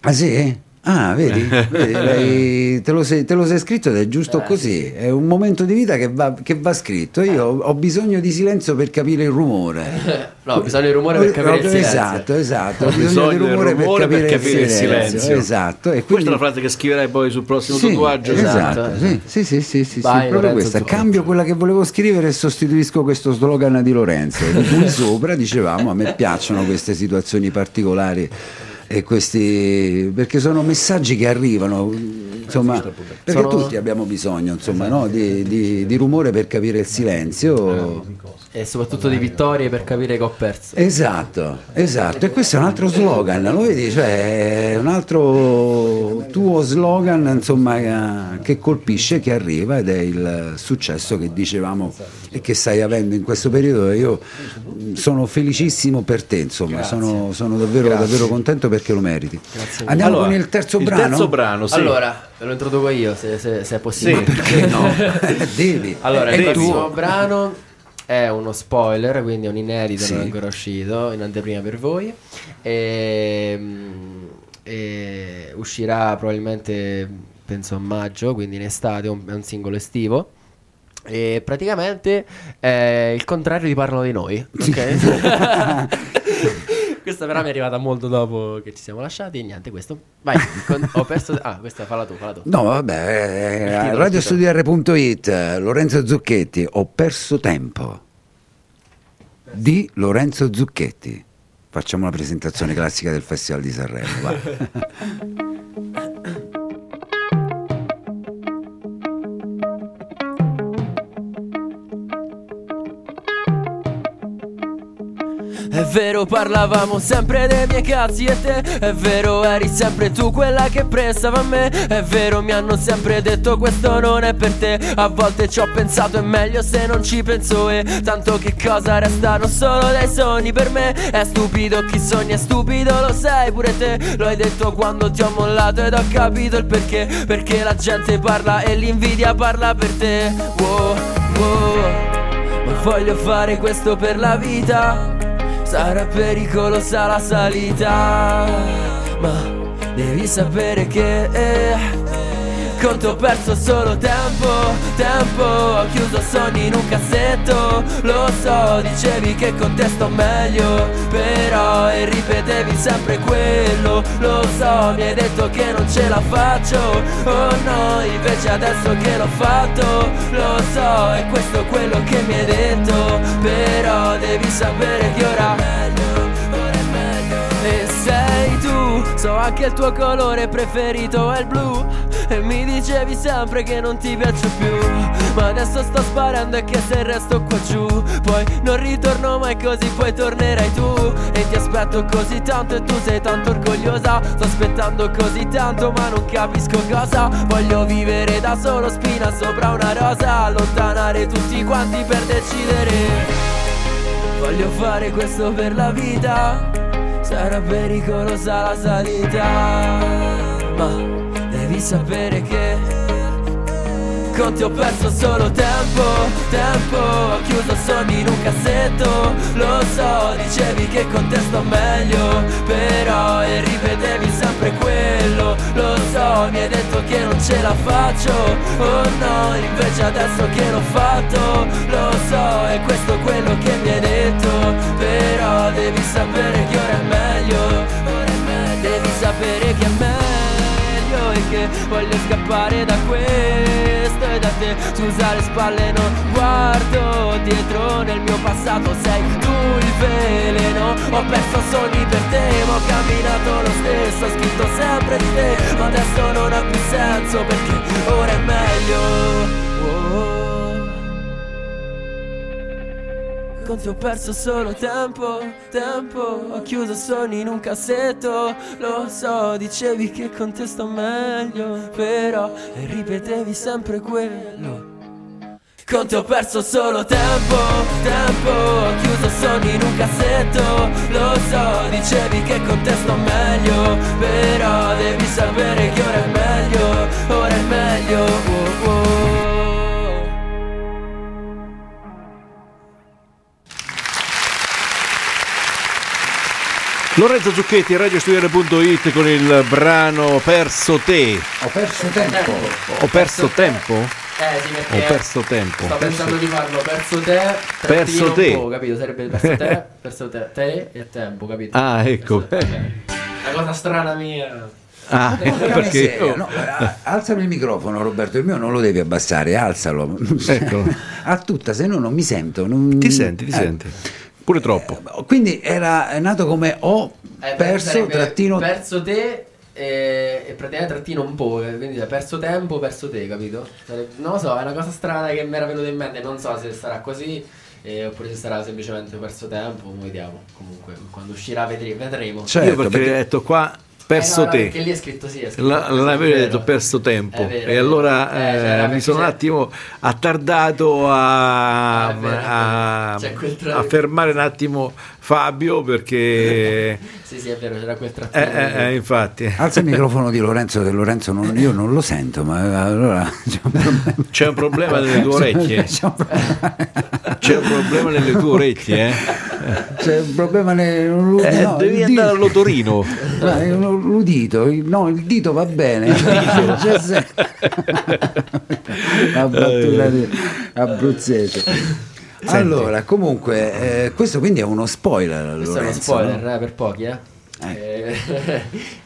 Ah sì? Ah, vedi, Vedi, te, lo sei, te lo sei scritto ed è giusto Eh, così, è un momento di vita che va, che va scritto. Io ho, ho bisogno di silenzio per capire il rumore. No, ho bisogno di rumore per capire il silenzio. Esatto, esatto, ho Ho bisogno di del rumore per rumore capire, il, silenzio. Esatto, e Questa quindi... è la frase che scriverai poi sul prossimo Sì, tatuaggio. esatto, esatto. sì, sì, sì, sì, sì, Vai, sì, proprio questa. Cambio quella che volevo scrivere e sostituisco questo slogan di Lorenzo. Di cui sopra dicevamo, a me piacciono queste situazioni particolari e questi perché sono messaggi che arrivano insomma perché Sono- tutti abbiamo bisogno insomma no? di, di- di rumore per capire il silenzio E soprattutto di vittorie per capire che ho perso. Esatto, esatto, e questo è un altro slogan, lo vedi? Cioè, è un altro tuo slogan, insomma, che colpisce, che arriva ed è il successo che dicevamo e che stai avendo in questo periodo. Io mh, sono felicissimo per te, insomma, sono, sono davvero, davvero contento perché lo meriti. Andiamo Allora, con il terzo il brano? terzo brano, sì. Allora, ve lo introduco io se, se- se è possibile. Sì. Perché no? Devi. Allora, è il tuo. prossimo brano è uno spoiler, quindi è un inedito, Sì. non è ancora uscito, in anteprima per voi. E, e uscirà probabilmente, penso a maggio, quindi in estate, un- è un singolo estivo. E praticamente è il contrario di Parlano di noi. Ok? questa però mi è arrivata molto dopo che ci siamo lasciati. E niente, questo. Vai, con- ho perso. Ah, questa falla tu, falla tu. No, vabbè, eh, titolo, radiostudiare.it, eh, Lorenzo Zucchetti, ho perso tempo di Lorenzo Zucchetti. Facciamo la presentazione classica del Festival di Sanremo. È vero parlavamo sempre dei miei cazzi e te. È vero eri sempre tu quella che prestava a me. È vero mi hanno sempre detto questo non è per te. A volte ci ho pensato è meglio se non ci penso. E Tanto che cosa restano solo dei sogni per me. È stupido chi sogna è stupido lo sai pure te. Lo hai detto quando ti ho mollato ed ho capito il perché. Perché la gente parla e l'invidia parla per te. Wow, wow. Ma voglio fare questo per la vita Sarà pericolosa la salita Ma devi sapere che con te ho perso solo tempo, tempo Ho chiuso sogni in un cassetto. Lo so, dicevi che con te sto meglio Però e ripetevi sempre quello. Lo so, mi hai detto che non ce la faccio Oh no, invece adesso che l'ho fatto. Lo so, è questo quello che mi hai detto Però devi sapere che ora e sei tu So anche il tuo colore preferito è il blu E mi dicevi sempre che non ti piaccio più Ma adesso sto sparando e che se resto qua giù Poi non ritorno mai così poi tornerai tu. E ti aspetto così tanto e tu sei tanto orgogliosa. Sto aspettando così tanto ma non capisco cosa. Voglio vivere da solo spina sopra una rosa. Allontanare tutti quanti per decidere. Voglio fare questo per la vita. Sarà pericolosa la salita Ma sapere che Con te ho perso solo tempo, tempo Ho chiuso sogni in un cassetto. Lo so, dicevi che con te sto meglio Però e ripetevi sempre quello. Lo so, mi hai detto che non ce la faccio Oh no, invece adesso che l'ho fatto. Lo so, è questo quello che mi hai detto Però devi sapere che ora è meglio. Devi sapere che è meglio Che voglio scappare da questo e da te. Scusa le spalle non guardo dietro. Nel mio passato sei tu il veleno. Ho perso sogni per te ma ho camminato lo stesso. Ho scritto sempre te ma adesso non ha più senso Perché ora è meglio. Oh. Con te ho perso solo tempo, tempo. Ho chiuso sogni in un cassetto. Lo so, dicevi che con te sto meglio Però ripetevi sempre quello. Con te ho perso solo tempo, tempo. Ho chiuso sogni in un cassetto. Lo so, dicevi che con te sto meglio Però devi sapere che ora è meglio Ora è meglio. Oh, oh. Lorenzo Zucchetti, radiostudiare.it con il brano Perso te. Ho perso tempo. Ho perso tempo? Eh sì, perché Ho perso tempo. Sto pensando di farlo perso te, Perso te. po', capito? Sarebbe perso te, perso te, te e tempo, capito? Ah, ecco. Perso. Una cosa strana mia. Ah, Porca perché miseria, no, a- alzami il microfono Roberto, il mio non lo devi abbassare, alzalo. Eccolo. A tutta, se no non mi sento. non- ti senti, ti eh. senti. Pure troppo. Quindi era nato come ho Eh, perso sarebbe trattino Perso te e, e praticamente trattino un po', eh, quindi hai perso tempo, perso te, capito? Non lo so, è una cosa strana che mi era venuta in mente, non so se sarà così eh, oppure se sarà semplicemente perso tempo, mo vediamo. Comunque, quando uscirà vedremo. vedremo. Certo, Io perché, perché- ho detto qua perso Eh, no, no, te. Perché lì è scritto sì, è scritto La- è vero. detto perso tempo vero, e allora. Eh, eh, cioè, mi perché sono un attimo attardato a, Ah, vero, a- tra- a fermare un attimo Fabio perché Sì, sì, è vero, c'era quel eh, trattino. eh, eh, infatti Alza il microfono di Lorenzo, che Lorenzo non- io non lo sento, ma allora c'è un problema. c'è un problema nelle tue orecchie C'è un problema, c'è un problema nelle tue orecchie eh? c'è un problema nel l'udito, Eh, no, devi il andare dito- all'otorino No, è un- l'udito, il- no, il dito va bene. C'è se- La battuta di- abruzzese. Allora, comunque, eh, questo quindi è uno spoiler. Questo è uno spoiler no? eh, per pochi, eh. Eh,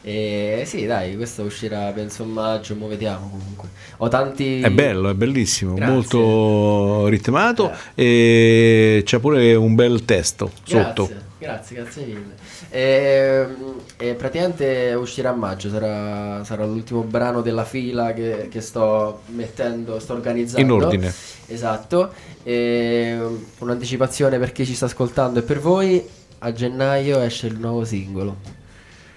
eh, sì, dai, questo uscirà penso a maggio, mo vediamo comunque. Ho tanti è bello è bellissimo Grazie. molto ritmato e c'è pure un bel testo sotto Grazie, grazie, grazie mille. Ehm, E, praticamente uscirà a maggio, sarà, sarà l'ultimo brano della fila che, che sto mettendo, sto organizzando. In ordine. Esatto. E, un'anticipazione per chi ci sta ascoltando e per voi. A gennaio esce il nuovo singolo.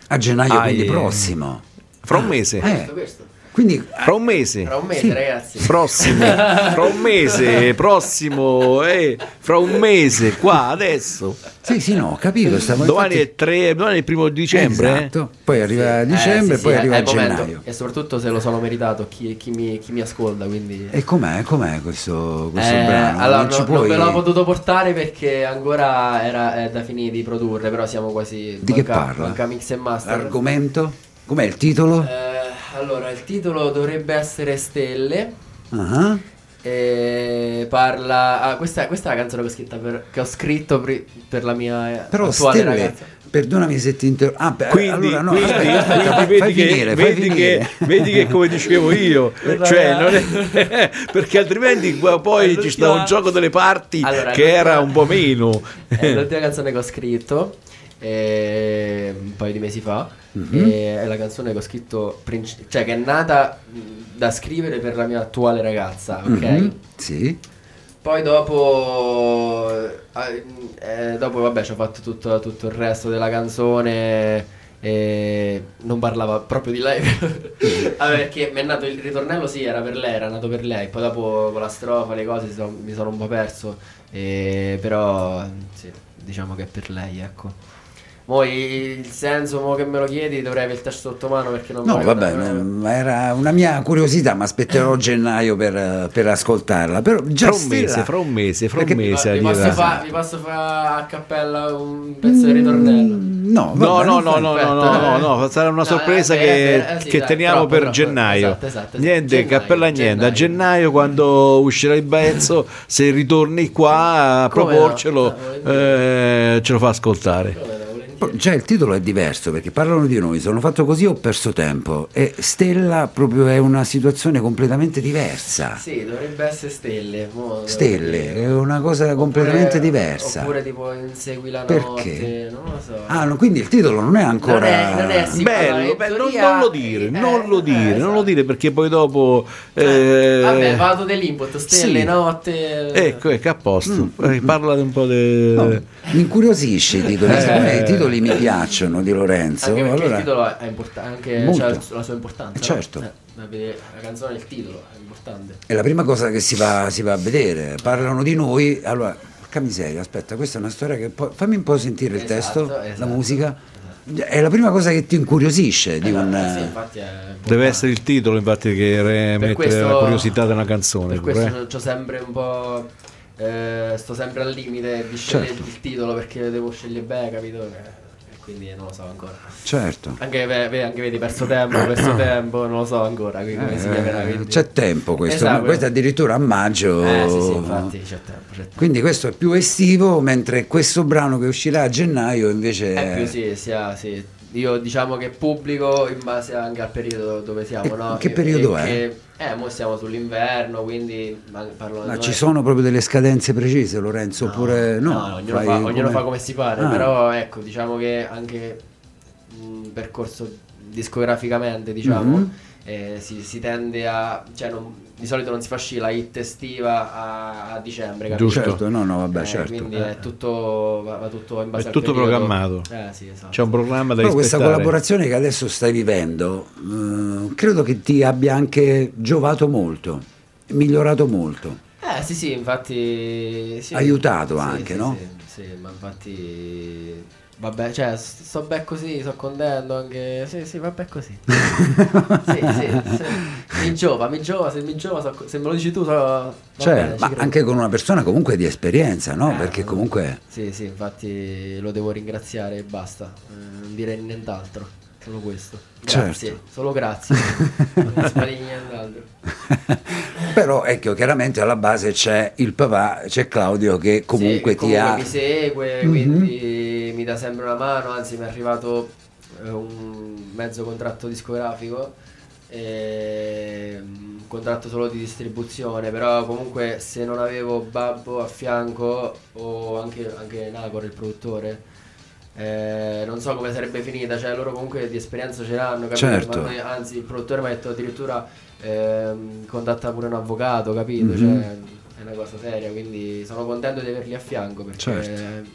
A gennaio, Ah, quindi yeah. prossimo. Fra un mese. Eh, Questo, questo. Quindi Fra un mese. Tra un mese, Sì. ragazzi. Prossimo, fra un mese, prossimo, eh, fra un mese, qua, adesso. sì, sì, no, ho capito. Stavo Domani infatti- è, tre, domani è il primo dicembre. eh? Esatto. Poi arriva dicembre Eh, sì, poi sì, arriva è il momento. gennaio. E soprattutto se lo sono meritato chi, chi mi, chi mi ascolta. Quindi... E com'è, com'è questo, questo Eh, brano? allora, non no- puoi... non ve l'ho potuto portare perché ancora era da finire di produrre, però siamo quasi. Di che manca- parla? Manca mix e master. L'argomento? Com'è il titolo? Eh, allora, il titolo dovrebbe essere Stelle. Ah, E parla. ah, questa, questa è la canzone che ho, scritta per, che ho scritto pri- per la mia eh, Però attuale Stelle, ragazza. perdonami se ti interrompo. Ah, beh, Quindi, allora no, quindi- aspetta, aspetta, quindi fai, vedi, fai che, finire, fai vedi, che, vedi che come dicevo io, cioè, non è- perché altrimenti poi ci sta un gioco delle parti Allora, che era un po' meno. È l'ultima canzone che ho scritto eh, un paio di mesi fa. Mhm. e è la canzone che ho scritto, princi- cioè che è nata da scrivere per la mia attuale ragazza, ok? Mhm, Sì. Poi dopo, eh, eh, dopo vabbè, ci ho fatto tutto, tutto il resto della canzone e non parlava proprio di lei. Vabbè, perché mi è nato il ritornello, sì, era per lei, era nato per lei. Poi dopo con la strofa, le cose son- mi sono un po' perso. e- però sì, diciamo che è per lei, ecco. Mo il senso, mo che me lo chiedi, dovrei avere il testo sotto mano perché non No, vabbè, ricordo proprio. no, ma era una mia curiosità, ma aspetterò gennaio per, per ascoltarla. Però già Fra un mese, fra un mese, fra un mese. Ma- vi, posso fa- verità. vi posso fare a cappella un pezzo di ritornello? Mm, No, No, vabbè, no, non no, no, no, aspetta, no, eh. no, no, sarà una No, sorpresa eh, che, eh, eh, sì, che dai, teniamo troppo, per troppo. gennaio. Esatto, esatto, esatto. Niente, Gennaio, cappella niente. A gennaio. gennaio, quando uscirà il pezzo, se ritorni qua a proporcelo, Ah, eh, ce lo fa ascoltare. Già il titolo è diverso perché parlano di noi, sono fatto così ho perso tempo e Stella proprio è una situazione completamente diversa. Sì, dovrebbe essere stelle. mo- Stelle, è una cosa completamente Oppure- diversa. Oppure tipo insegui la Perché? notte, non lo so. Ah, no, quindi il titolo non è ancora... Non è- non è Bello, bello, non, non lo dire, eh, non lo eh, dire, non lo dire perché poi dopo... eh, Vabbè, vado dell'input, stelle, sì. notte. Ecco, ecco, a posto. Eh, Parla un po' di... No, mi incuriosisce i titoli, Eh. siccome i titoli mi piacciono di Lorenzo. Anche perché allora- il titolo è importante, anche c'ha la sua importanza. no? Certo. Eh, la canzone, il titolo è importante. È la prima cosa che si va, si va a vedere. Parlano di noi. Allora, porca miseria, aspetta, questa è una storia che. poi- fammi un po' sentire il Esatto, testo, la esatto, musica. È la prima cosa che ti incuriosisce di un. Eh, sì. Deve essere il titolo, infatti, che re- mette questo- la curiosità della canzone. Per questo eh. c'ho sempre un po'. Eh, sto sempre al limite di scegliere Certo. il titolo perché devo scegliere bene, capito? E quindi non lo so ancora. Certo. Anche, ve- ve- anche vedi, perso tempo, perso tempo, non lo so ancora. Quindi chiamerà? Eh, quindi- c'è tempo questo, Esatto. questo addirittura a maggio. Eh sì, sì, infatti c'è tempo. C'è tempo. Quindi questo è più estivo, mentre questo brano che uscirà a gennaio invece È più sì, sia, sì. Io diciamo che pubblico in base anche al periodo dove siamo, E no? che E- periodo e è? che- eh, mo siamo sull'inverno, quindi ma- parlo Ma ci sono proprio delle scadenze precise, Lorenzo? No, oppure no? no, ognuno, fa, ognuno fa come si pare, Ah. però ecco, diciamo che anche un percorso discograficamente, diciamo, Mhm. eh, si, si tende a... cioè non- di solito non si fa sci la hit estiva a, a dicembre, capito? Giusto. Certo, no, no, vabbè, Eh, certo. Quindi è tutto, va, va tutto in base È tutto periodo. programmato. Eh sì, esatto. C'è un programma da Però questa collaborazione che adesso stai vivendo, eh, credo che ti abbia anche giovato molto, migliorato molto. Eh sì sì, infatti... Sì, Aiutato Sì, anche, sì, no? Sì, sì, ma infatti... Vabbè, cioè, sto bene così, sto contento anche... Sì, sì, vabbè così. sì, sì, sì. Mi giova, mi giova, se mi giova, so- se me lo dici tu, so... Cioè, bene, ma anche con una persona comunque di esperienza, no? Eh, Perché comunque... Sì, sì, infatti lo devo ringraziare e basta. Eh, non direi nient'altro. Solo questo. Grazie, Certo. solo grazie. non si fa di nient'altro. Però ecco, chiaramente alla base c'è il papà, c'è Claudio che comunque Sì, ti ha... mi segue, Mhm. quindi mi dà sempre una mano, anzi mi è arrivato eh, un mezzo contratto discografico, e, un contratto solo di distribuzione, però comunque se non avevo Babbo a fianco o anche, anche Nacor il produttore, eh, non so come sarebbe finita, cioè loro comunque di esperienza ce l'hanno, capito? Certo. Noi- anzi il produttore mi ha detto addirittura ehm, contatta pure un avvocato, capito? Mhm. Cioè, è una cosa seria, quindi sono contento di averli a fianco perché Certo.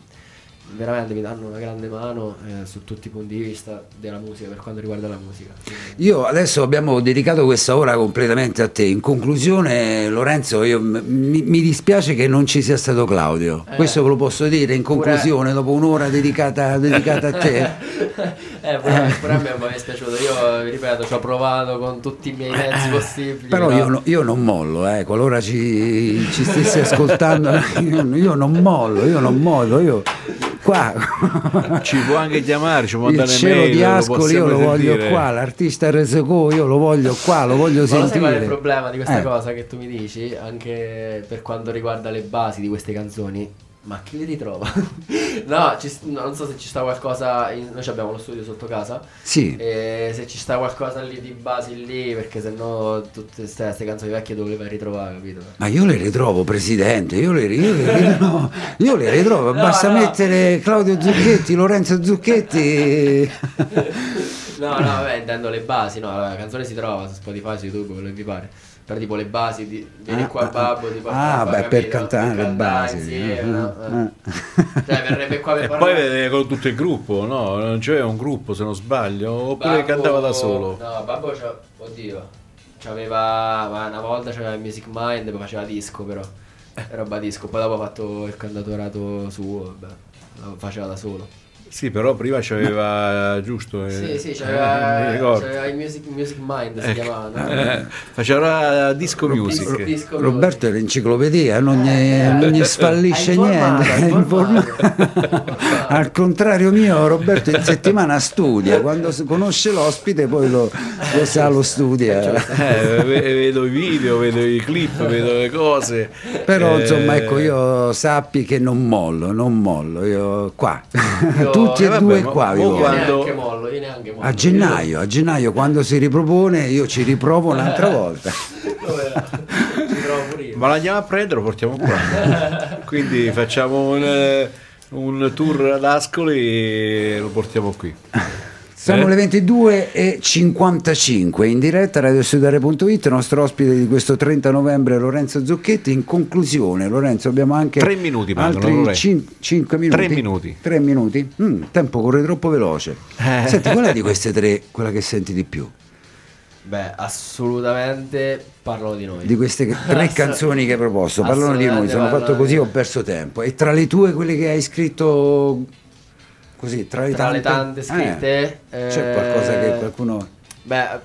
Veramente mi danno una grande mano eh, su tutti i punti di vista della musica per quanto riguarda la musica. Io adesso abbiamo dedicato questa ora completamente a te. In conclusione, Lorenzo, io- mi, mi dispiace che non ci sia stato Claudio. Eh. Questo ve lo posso dire in conclusione, dopo un'ora dedicata, dedicata a te. eh, pure, pure a me mi è dispiaciuto, io vi ripeto, ci ho provato con tutti i miei mezzi possibili. Però io, no- io non mollo, eh, qualora ci, ci stessi ascoltando, io, io non mollo, io non mollo, io qua. Ci può anche chiamare, ci può Il mandare cielo mail, di lo Ascoli io lo voglio sentire. qua, l'artista RSCO io lo voglio qua, lo voglio Ma sentire. qual è il problema di questa Eh. cosa che tu mi dici? Anche per quanto riguarda le basi di queste canzoni. Ma chi le ritrova? no, ci- no, non so se ci sta qualcosa. in- noi abbiamo lo studio sotto casa. Sì. E se ci sta qualcosa lì di basi lì, perché sennò tutte queste canzoni vecchie dove le vai ritrovare, capito? Ma io le ritrovo, presidente, io le, io le ritrovo, io le ritrovo. No, basta no. mettere Claudio Zucchetti, Lorenzo Zucchetti. No, no, vabbè, intendo le basi, no, la canzone si trova su Spotify, su YouTube, quello che vi pare. Però tipo le basi di vieni Ah, qua ah, babbo, ti porto ah, qua, beh, per capito? cantare le basi. insieme, Ah, no? ah. Eh. Cioè, verrebbe qua per E poi parlare. vede con tutto il gruppo, no? Non c'era un gruppo se non sbaglio, oppure Babbo- cantava da solo. No, Babbo c'ha, oddio. C'aveva, ma una volta c'aveva il Music Mind, poi faceva disco però. Roba disco, poi dopo ha fatto il cantatorato suo, vabbè, lo faceva da solo. Sì, però prima c'aveva giusto. eh, Sì, sì, eh, c'aveva, ricordo. c'aveva il music, music Mind, si Ecco. chiamava, no? Eh, faceva disco music. Disco Roberto è l'enciclopedia, non gli, non gli sfallisce È informato, niente. informato. Al contrario mio, Roberto in settimana studia, quando conosce l'ospite poi lo, lo sa, lo studia. Eh, ve- vedo i video, vedo i clip, vedo le cose. Però Eh, insomma ecco io sappi che non mollo, non mollo, io qua, Io- tutti eh, e vabbè, due ma- qua. Io quando- neanche mollo, io neanche mollo. A gennaio, a gennaio quando si ripropone io ci riprovo un'altra volta. Dove ci trovo pure io. Ma l'andiamo a prendere, lo portiamo qua. Quindi facciamo un, eh, un tour ad Ascoli e lo portiamo qui. Siamo Eh? le 22 e 55 in diretta a radiostudare.it, nostro ospite di questo 30 novembre Lorenzo Zucchetti. In conclusione, Lorenzo, abbiamo anche Tre minuti mancano, altri Lorenzo. 5 minuti. Tre minuti. Tre minuti? Mm, il tempo corre troppo veloce. Eh. Senti, qual è di queste tre quella che senti di più? Beh, assolutamente parlano di noi. Di queste tre canzoni che hai proposto, parlano di noi, sono fatto così, ho perso tempo. E tra le tue, quelle che hai scritto così, tra le Tra le tante, tante scritte, eh, c'è eh, qualcosa che qualcuno... Beh, eh,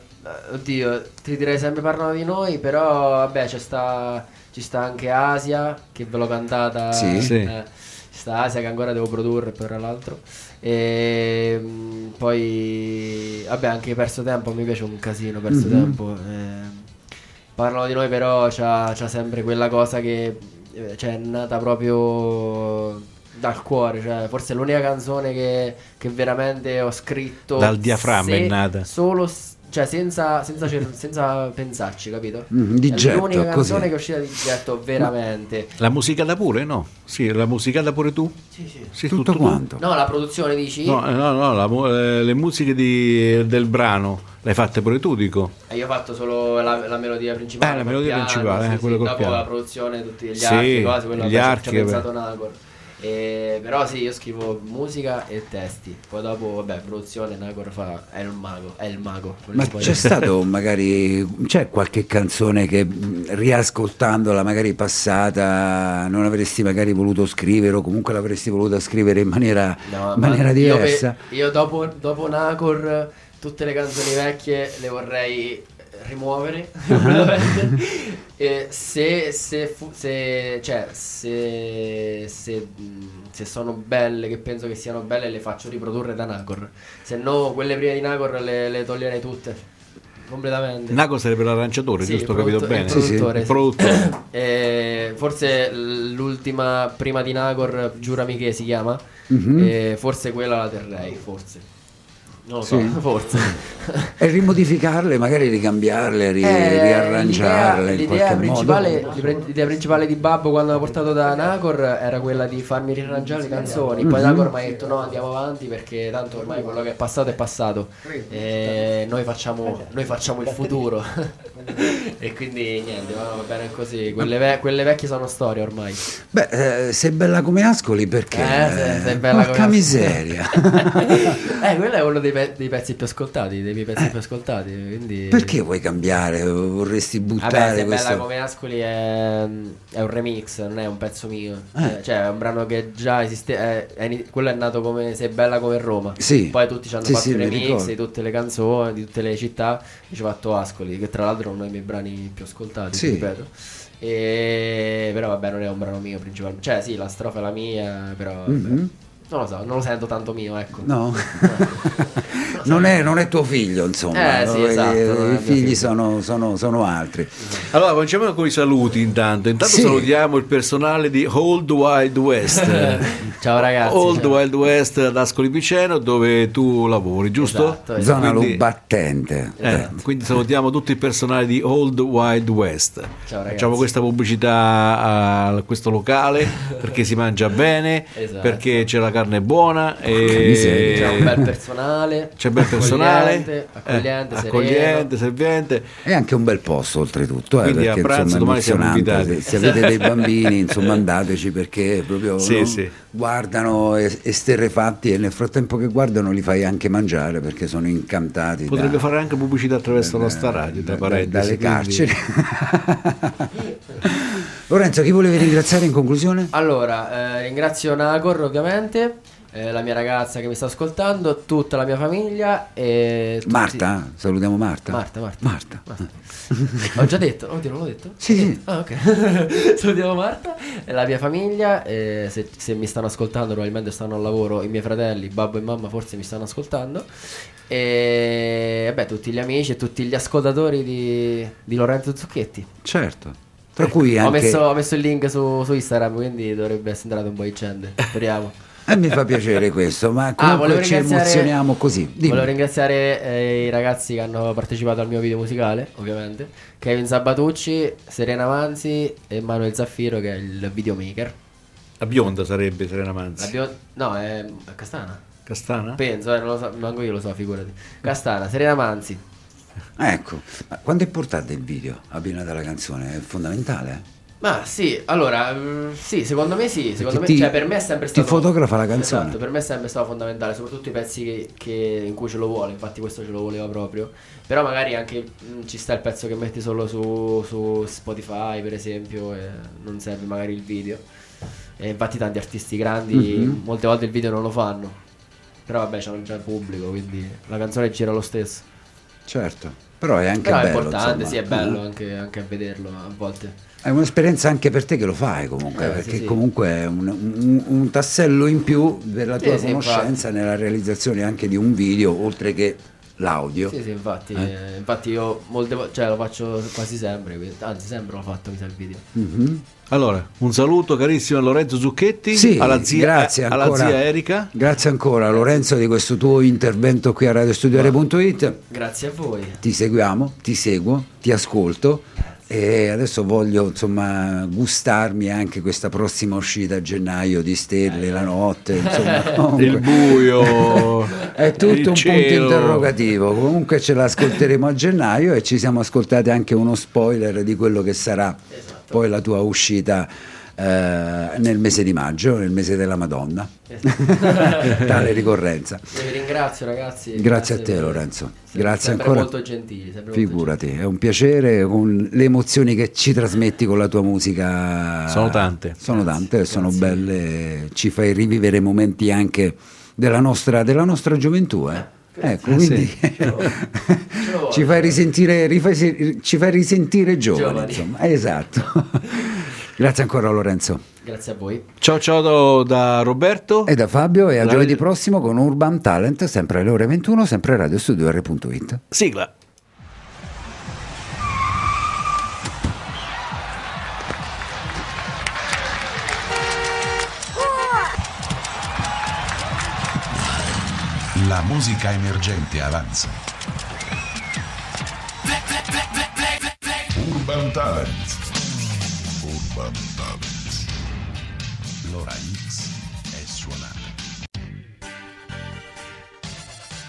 oddio, ti direi sempre parlano di noi, però vabbè, c'è sta, ci sta anche Asia, che ve l'ho cantata. Sì. Sì. eh, ci sta Asia che ancora devo produrre, tra l'altro. E mm, poi, vabbè, anche Perso Tempo, mi piace un casino Perso Mhm. Tempo. eh. parlano di noi, però c'ha, c'ha sempre quella cosa che eh, cioè, è nata proprio dal cuore, cioè, forse è l'unica canzone che, che veramente ho scritto Dal diaframma se- è nata. Solo, cioè senza, senza, cer- senza pensarci, capito? Mm, di è getto, l'unica così. canzone che è uscita di getto, veramente. La musicata pure, no? Sì, la musicata pure tu? Sì, sì. Sì, Tutto tu? quanto? No, la produzione dici? No, eh, no, no, la eh, le musiche di- del brano le hai fatte pure tu, dico. E io ho fatto solo la, la melodia principale. Eh, la melodia piano, principale, eh, sì, quella sì, Dopo piano. la produzione, tutti gli Sì, archi, cose, quello gli archi, ci ha pensato Nagor. E- però sì, io scrivo musica e testi. Poi dopo, vabbè, produzione, Nagor fa. È il mago, è il mago. Ma c'è stato magari, c'è qualche canzone che riascoltandola magari passata non avresti magari voluto scrivere o comunque l'avresti voluta scrivere in maniera, No, in ma maniera io diversa? Io, dopo, dopo Nacor tutte le canzoni vecchie le vorrei rimuovere completamente. E se, se, fu- se, cioè, se, se, se sono belle, che penso che siano belle, le faccio riprodurre da Nacor. Se no, quelle prime di Nacor le, le toglierei tutte completamente. Naco sarebbe l'arrangiatore, Sì, giusto? Ho capito bene? il Sì, sì. produttore, Il sì. produttore. Eh, forse l'ultima prima di Nagor, Giurami che si chiama, Mhm. eh, forse quella la terrei, forse. Non lo so, Sì. forse. E rimodificarle, magari ricambiarle, ri- Eh, riarrangiarle l'idea, in l'idea principale, l'idea- principale di Babbo quando l'ha portato da Nagor era quella di farmi riarrangiare le canzoni. Poi Nagor mi ha detto no, andiamo avanti perché tanto ormai quello che è passato è passato. E noi facciamo, noi facciamo il futuro. e quindi niente, va bene così. Quelle, ve- quelle vecchie sono storie ormai. Beh, eh, sei bella come Ascoli perché... Eh, sei- sei bella Porca come miseria. eh, quello è uno dei, pe- dei pezzi più ascoltati, dei miei pezzi più ascoltati. Quindi... perché vuoi cambiare? Vorresti buttare Vabbè, questo... Bella come Ascoli è, è un remix, non è un pezzo mio. Eh, Cioè, è un brano che già esiste. È, è quello è nato come Se è bella come Roma. Sì. Poi tutti ci hanno Sì, fatto sì, remix di tutte le canzoni, di tutte le città. E ci ho fatto Ascoli, che tra l'altro è uno dei miei brani più ascoltati, Sì. ripeto. E... Però vabbè, non è un brano mio principalmente. Cioè, sì, la strofa è la mia, però. vabbè. Non lo so, non lo sento tanto mio, ecco. No, non è, non è tuo figlio, insomma. Eh, sì, I- esatto, I figli sono, sono- sono altri. Allora, cominciamo con i saluti intanto. Intanto Sì. salutiamo il personale di Old Wild West. Ciao ragazzi. Old ciao. Wild West ad Ascoli Piceno dove tu lavori, giusto? Esatto, esatto. Zona Quindi- Lubattente. Eh, quindi salutiamo tutto il personale di Old Wild West. Ciao, ragazzi. Facciamo questa pubblicità a questo locale perché si mangia bene, Esatto. perché c'è la carne buona e C'è un bel personale. c'è bel personale, Accogliente, accogliente, eh, accogliente, servente. È anche un bel posto oltretutto, eh, Quindi perché a pranzo insomma è domani siamo emozionante. invitati. Se, se avete dei bambini, insomma andateci perché proprio Sì, no, sì. guardano es- esterrefatti e nel frattempo che guardano li fai anche mangiare perché sono incantati. Potrebbe da- fare anche pubblicità attraverso la nostra radio, tra da- parentesi. dalle quindi- carceri. Lorenzo, chi volevi ringraziare in conclusione? Allora, eh, ringrazio Nagor ovviamente, eh, la mia ragazza che mi sta ascoltando, tutta la mia famiglia e... tutti- Marta? Salutiamo Marta. Marta, Marta. Marta. Ho già detto, oddio non l'ho detto? Sì, sì. Ah ok, salutiamo Marta e la mia famiglia, e se, se mi stanno ascoltando probabilmente stanno al lavoro, i miei fratelli, babbo e mamma forse mi stanno ascoltando e vabbè tutti gli amici e tutti gli ascoltatori di, di Lorenzo Zucchetti. Certo. Tra cui Ho anche... messo, ho messo il link su, su Instagram quindi dovrebbe essere entrato un po' di gente, speriamo. E mi fa piacere questo, ma Ah, comunque volevo ci emozioniamo così. Dimmi. Volevo ringraziare eh, i ragazzi che hanno partecipato al mio video musicale, ovviamente. Kevin Sabatucci, Serena Manzi e Manuel Zaffiro che è il videomaker. La bionda sarebbe Serena La Manzi. bio- No, è a Castana. Castana? Penso, eh, non lo so, manco io lo so, figurati. Castana, Serena Manzi. Ecco, ma quanto è importante il video abbinato alla canzone? È fondamentale. Ma sì, allora, mm, sì, secondo me sì, secondo me, ti- cioè per me è sempre ti stato fotografa la canzone. Esatto, per me è sempre stato fondamentale, soprattutto i pezzi che, che- in cui ce lo vuole, infatti questo ce lo voleva proprio. Però magari anche mm, ci sta il pezzo che metti solo su, su Spotify, per esempio, e non serve magari il video. E infatti tanti artisti grandi Mhm. molte volte il video non lo fanno. Però vabbè, c'hanno già il pubblico, quindi la canzone gira lo stesso. Certo. Però è anche Però bello. è importante, insomma. sì, è bello Eh? anche, anche a vederlo a volte. È un'esperienza anche per te che lo fai comunque, Eh, perché sì, sì. comunque è un, un- un tassello in più della tua sì, conoscenza nella realizzazione anche di un video, oltre che l'audio. Sì, sì, infatti, Eh? eh, infatti io molte volte, cioè lo faccio quasi sempre, anzi sempre l'ho fatto mi sa il video. Mhm. Allora, un saluto carissimo a Lorenzo Zucchetti, Sì, alla, zia, grazie alla ancora. zia Erika. Grazie ancora Lorenzo di questo tuo intervento qui a radiostudiare.it. Grazie a voi. Ti seguiamo, ti seguo, ti ascolto e adesso voglio insomma gustarmi anche questa prossima uscita a gennaio di Stelle, la notte, insomma, comunque. Il buio, È il tutto un punto cielo. interrogativo. Comunque ce l'ascolteremo a gennaio e ci siamo ascoltati anche uno spoiler di quello che sarà Esatto. poi la tua uscita eh, nel mese di maggio, nel mese della Madonna. Tale ricorrenza. Vi ringrazio ragazzi. Grazie a te per- Lorenzo. sempre- Grazie sempre ancora. molto gentili. sempre molto Figurati, è un piacere con le emozioni che ci trasmetti con la tua musica. Sono tante. Sono tante, sono belle, ci fai rivivere momenti anche della nostra, della nostra gioventù. Eh. Ecco, Eh, quindi sì. ci fai risentire, rifai- ci fai risentire giovani, Giovani. insomma. Esatto. Grazie ancora Lorenzo. Grazie a voi. Ciao ciao da Roberto. E da Fabio e a La- giovedì prossimo con Urban Talent, sempre alle ore 21, sempre a radiostudio.it. Sigla. La musica emergente avanza. Urban Talent. Urban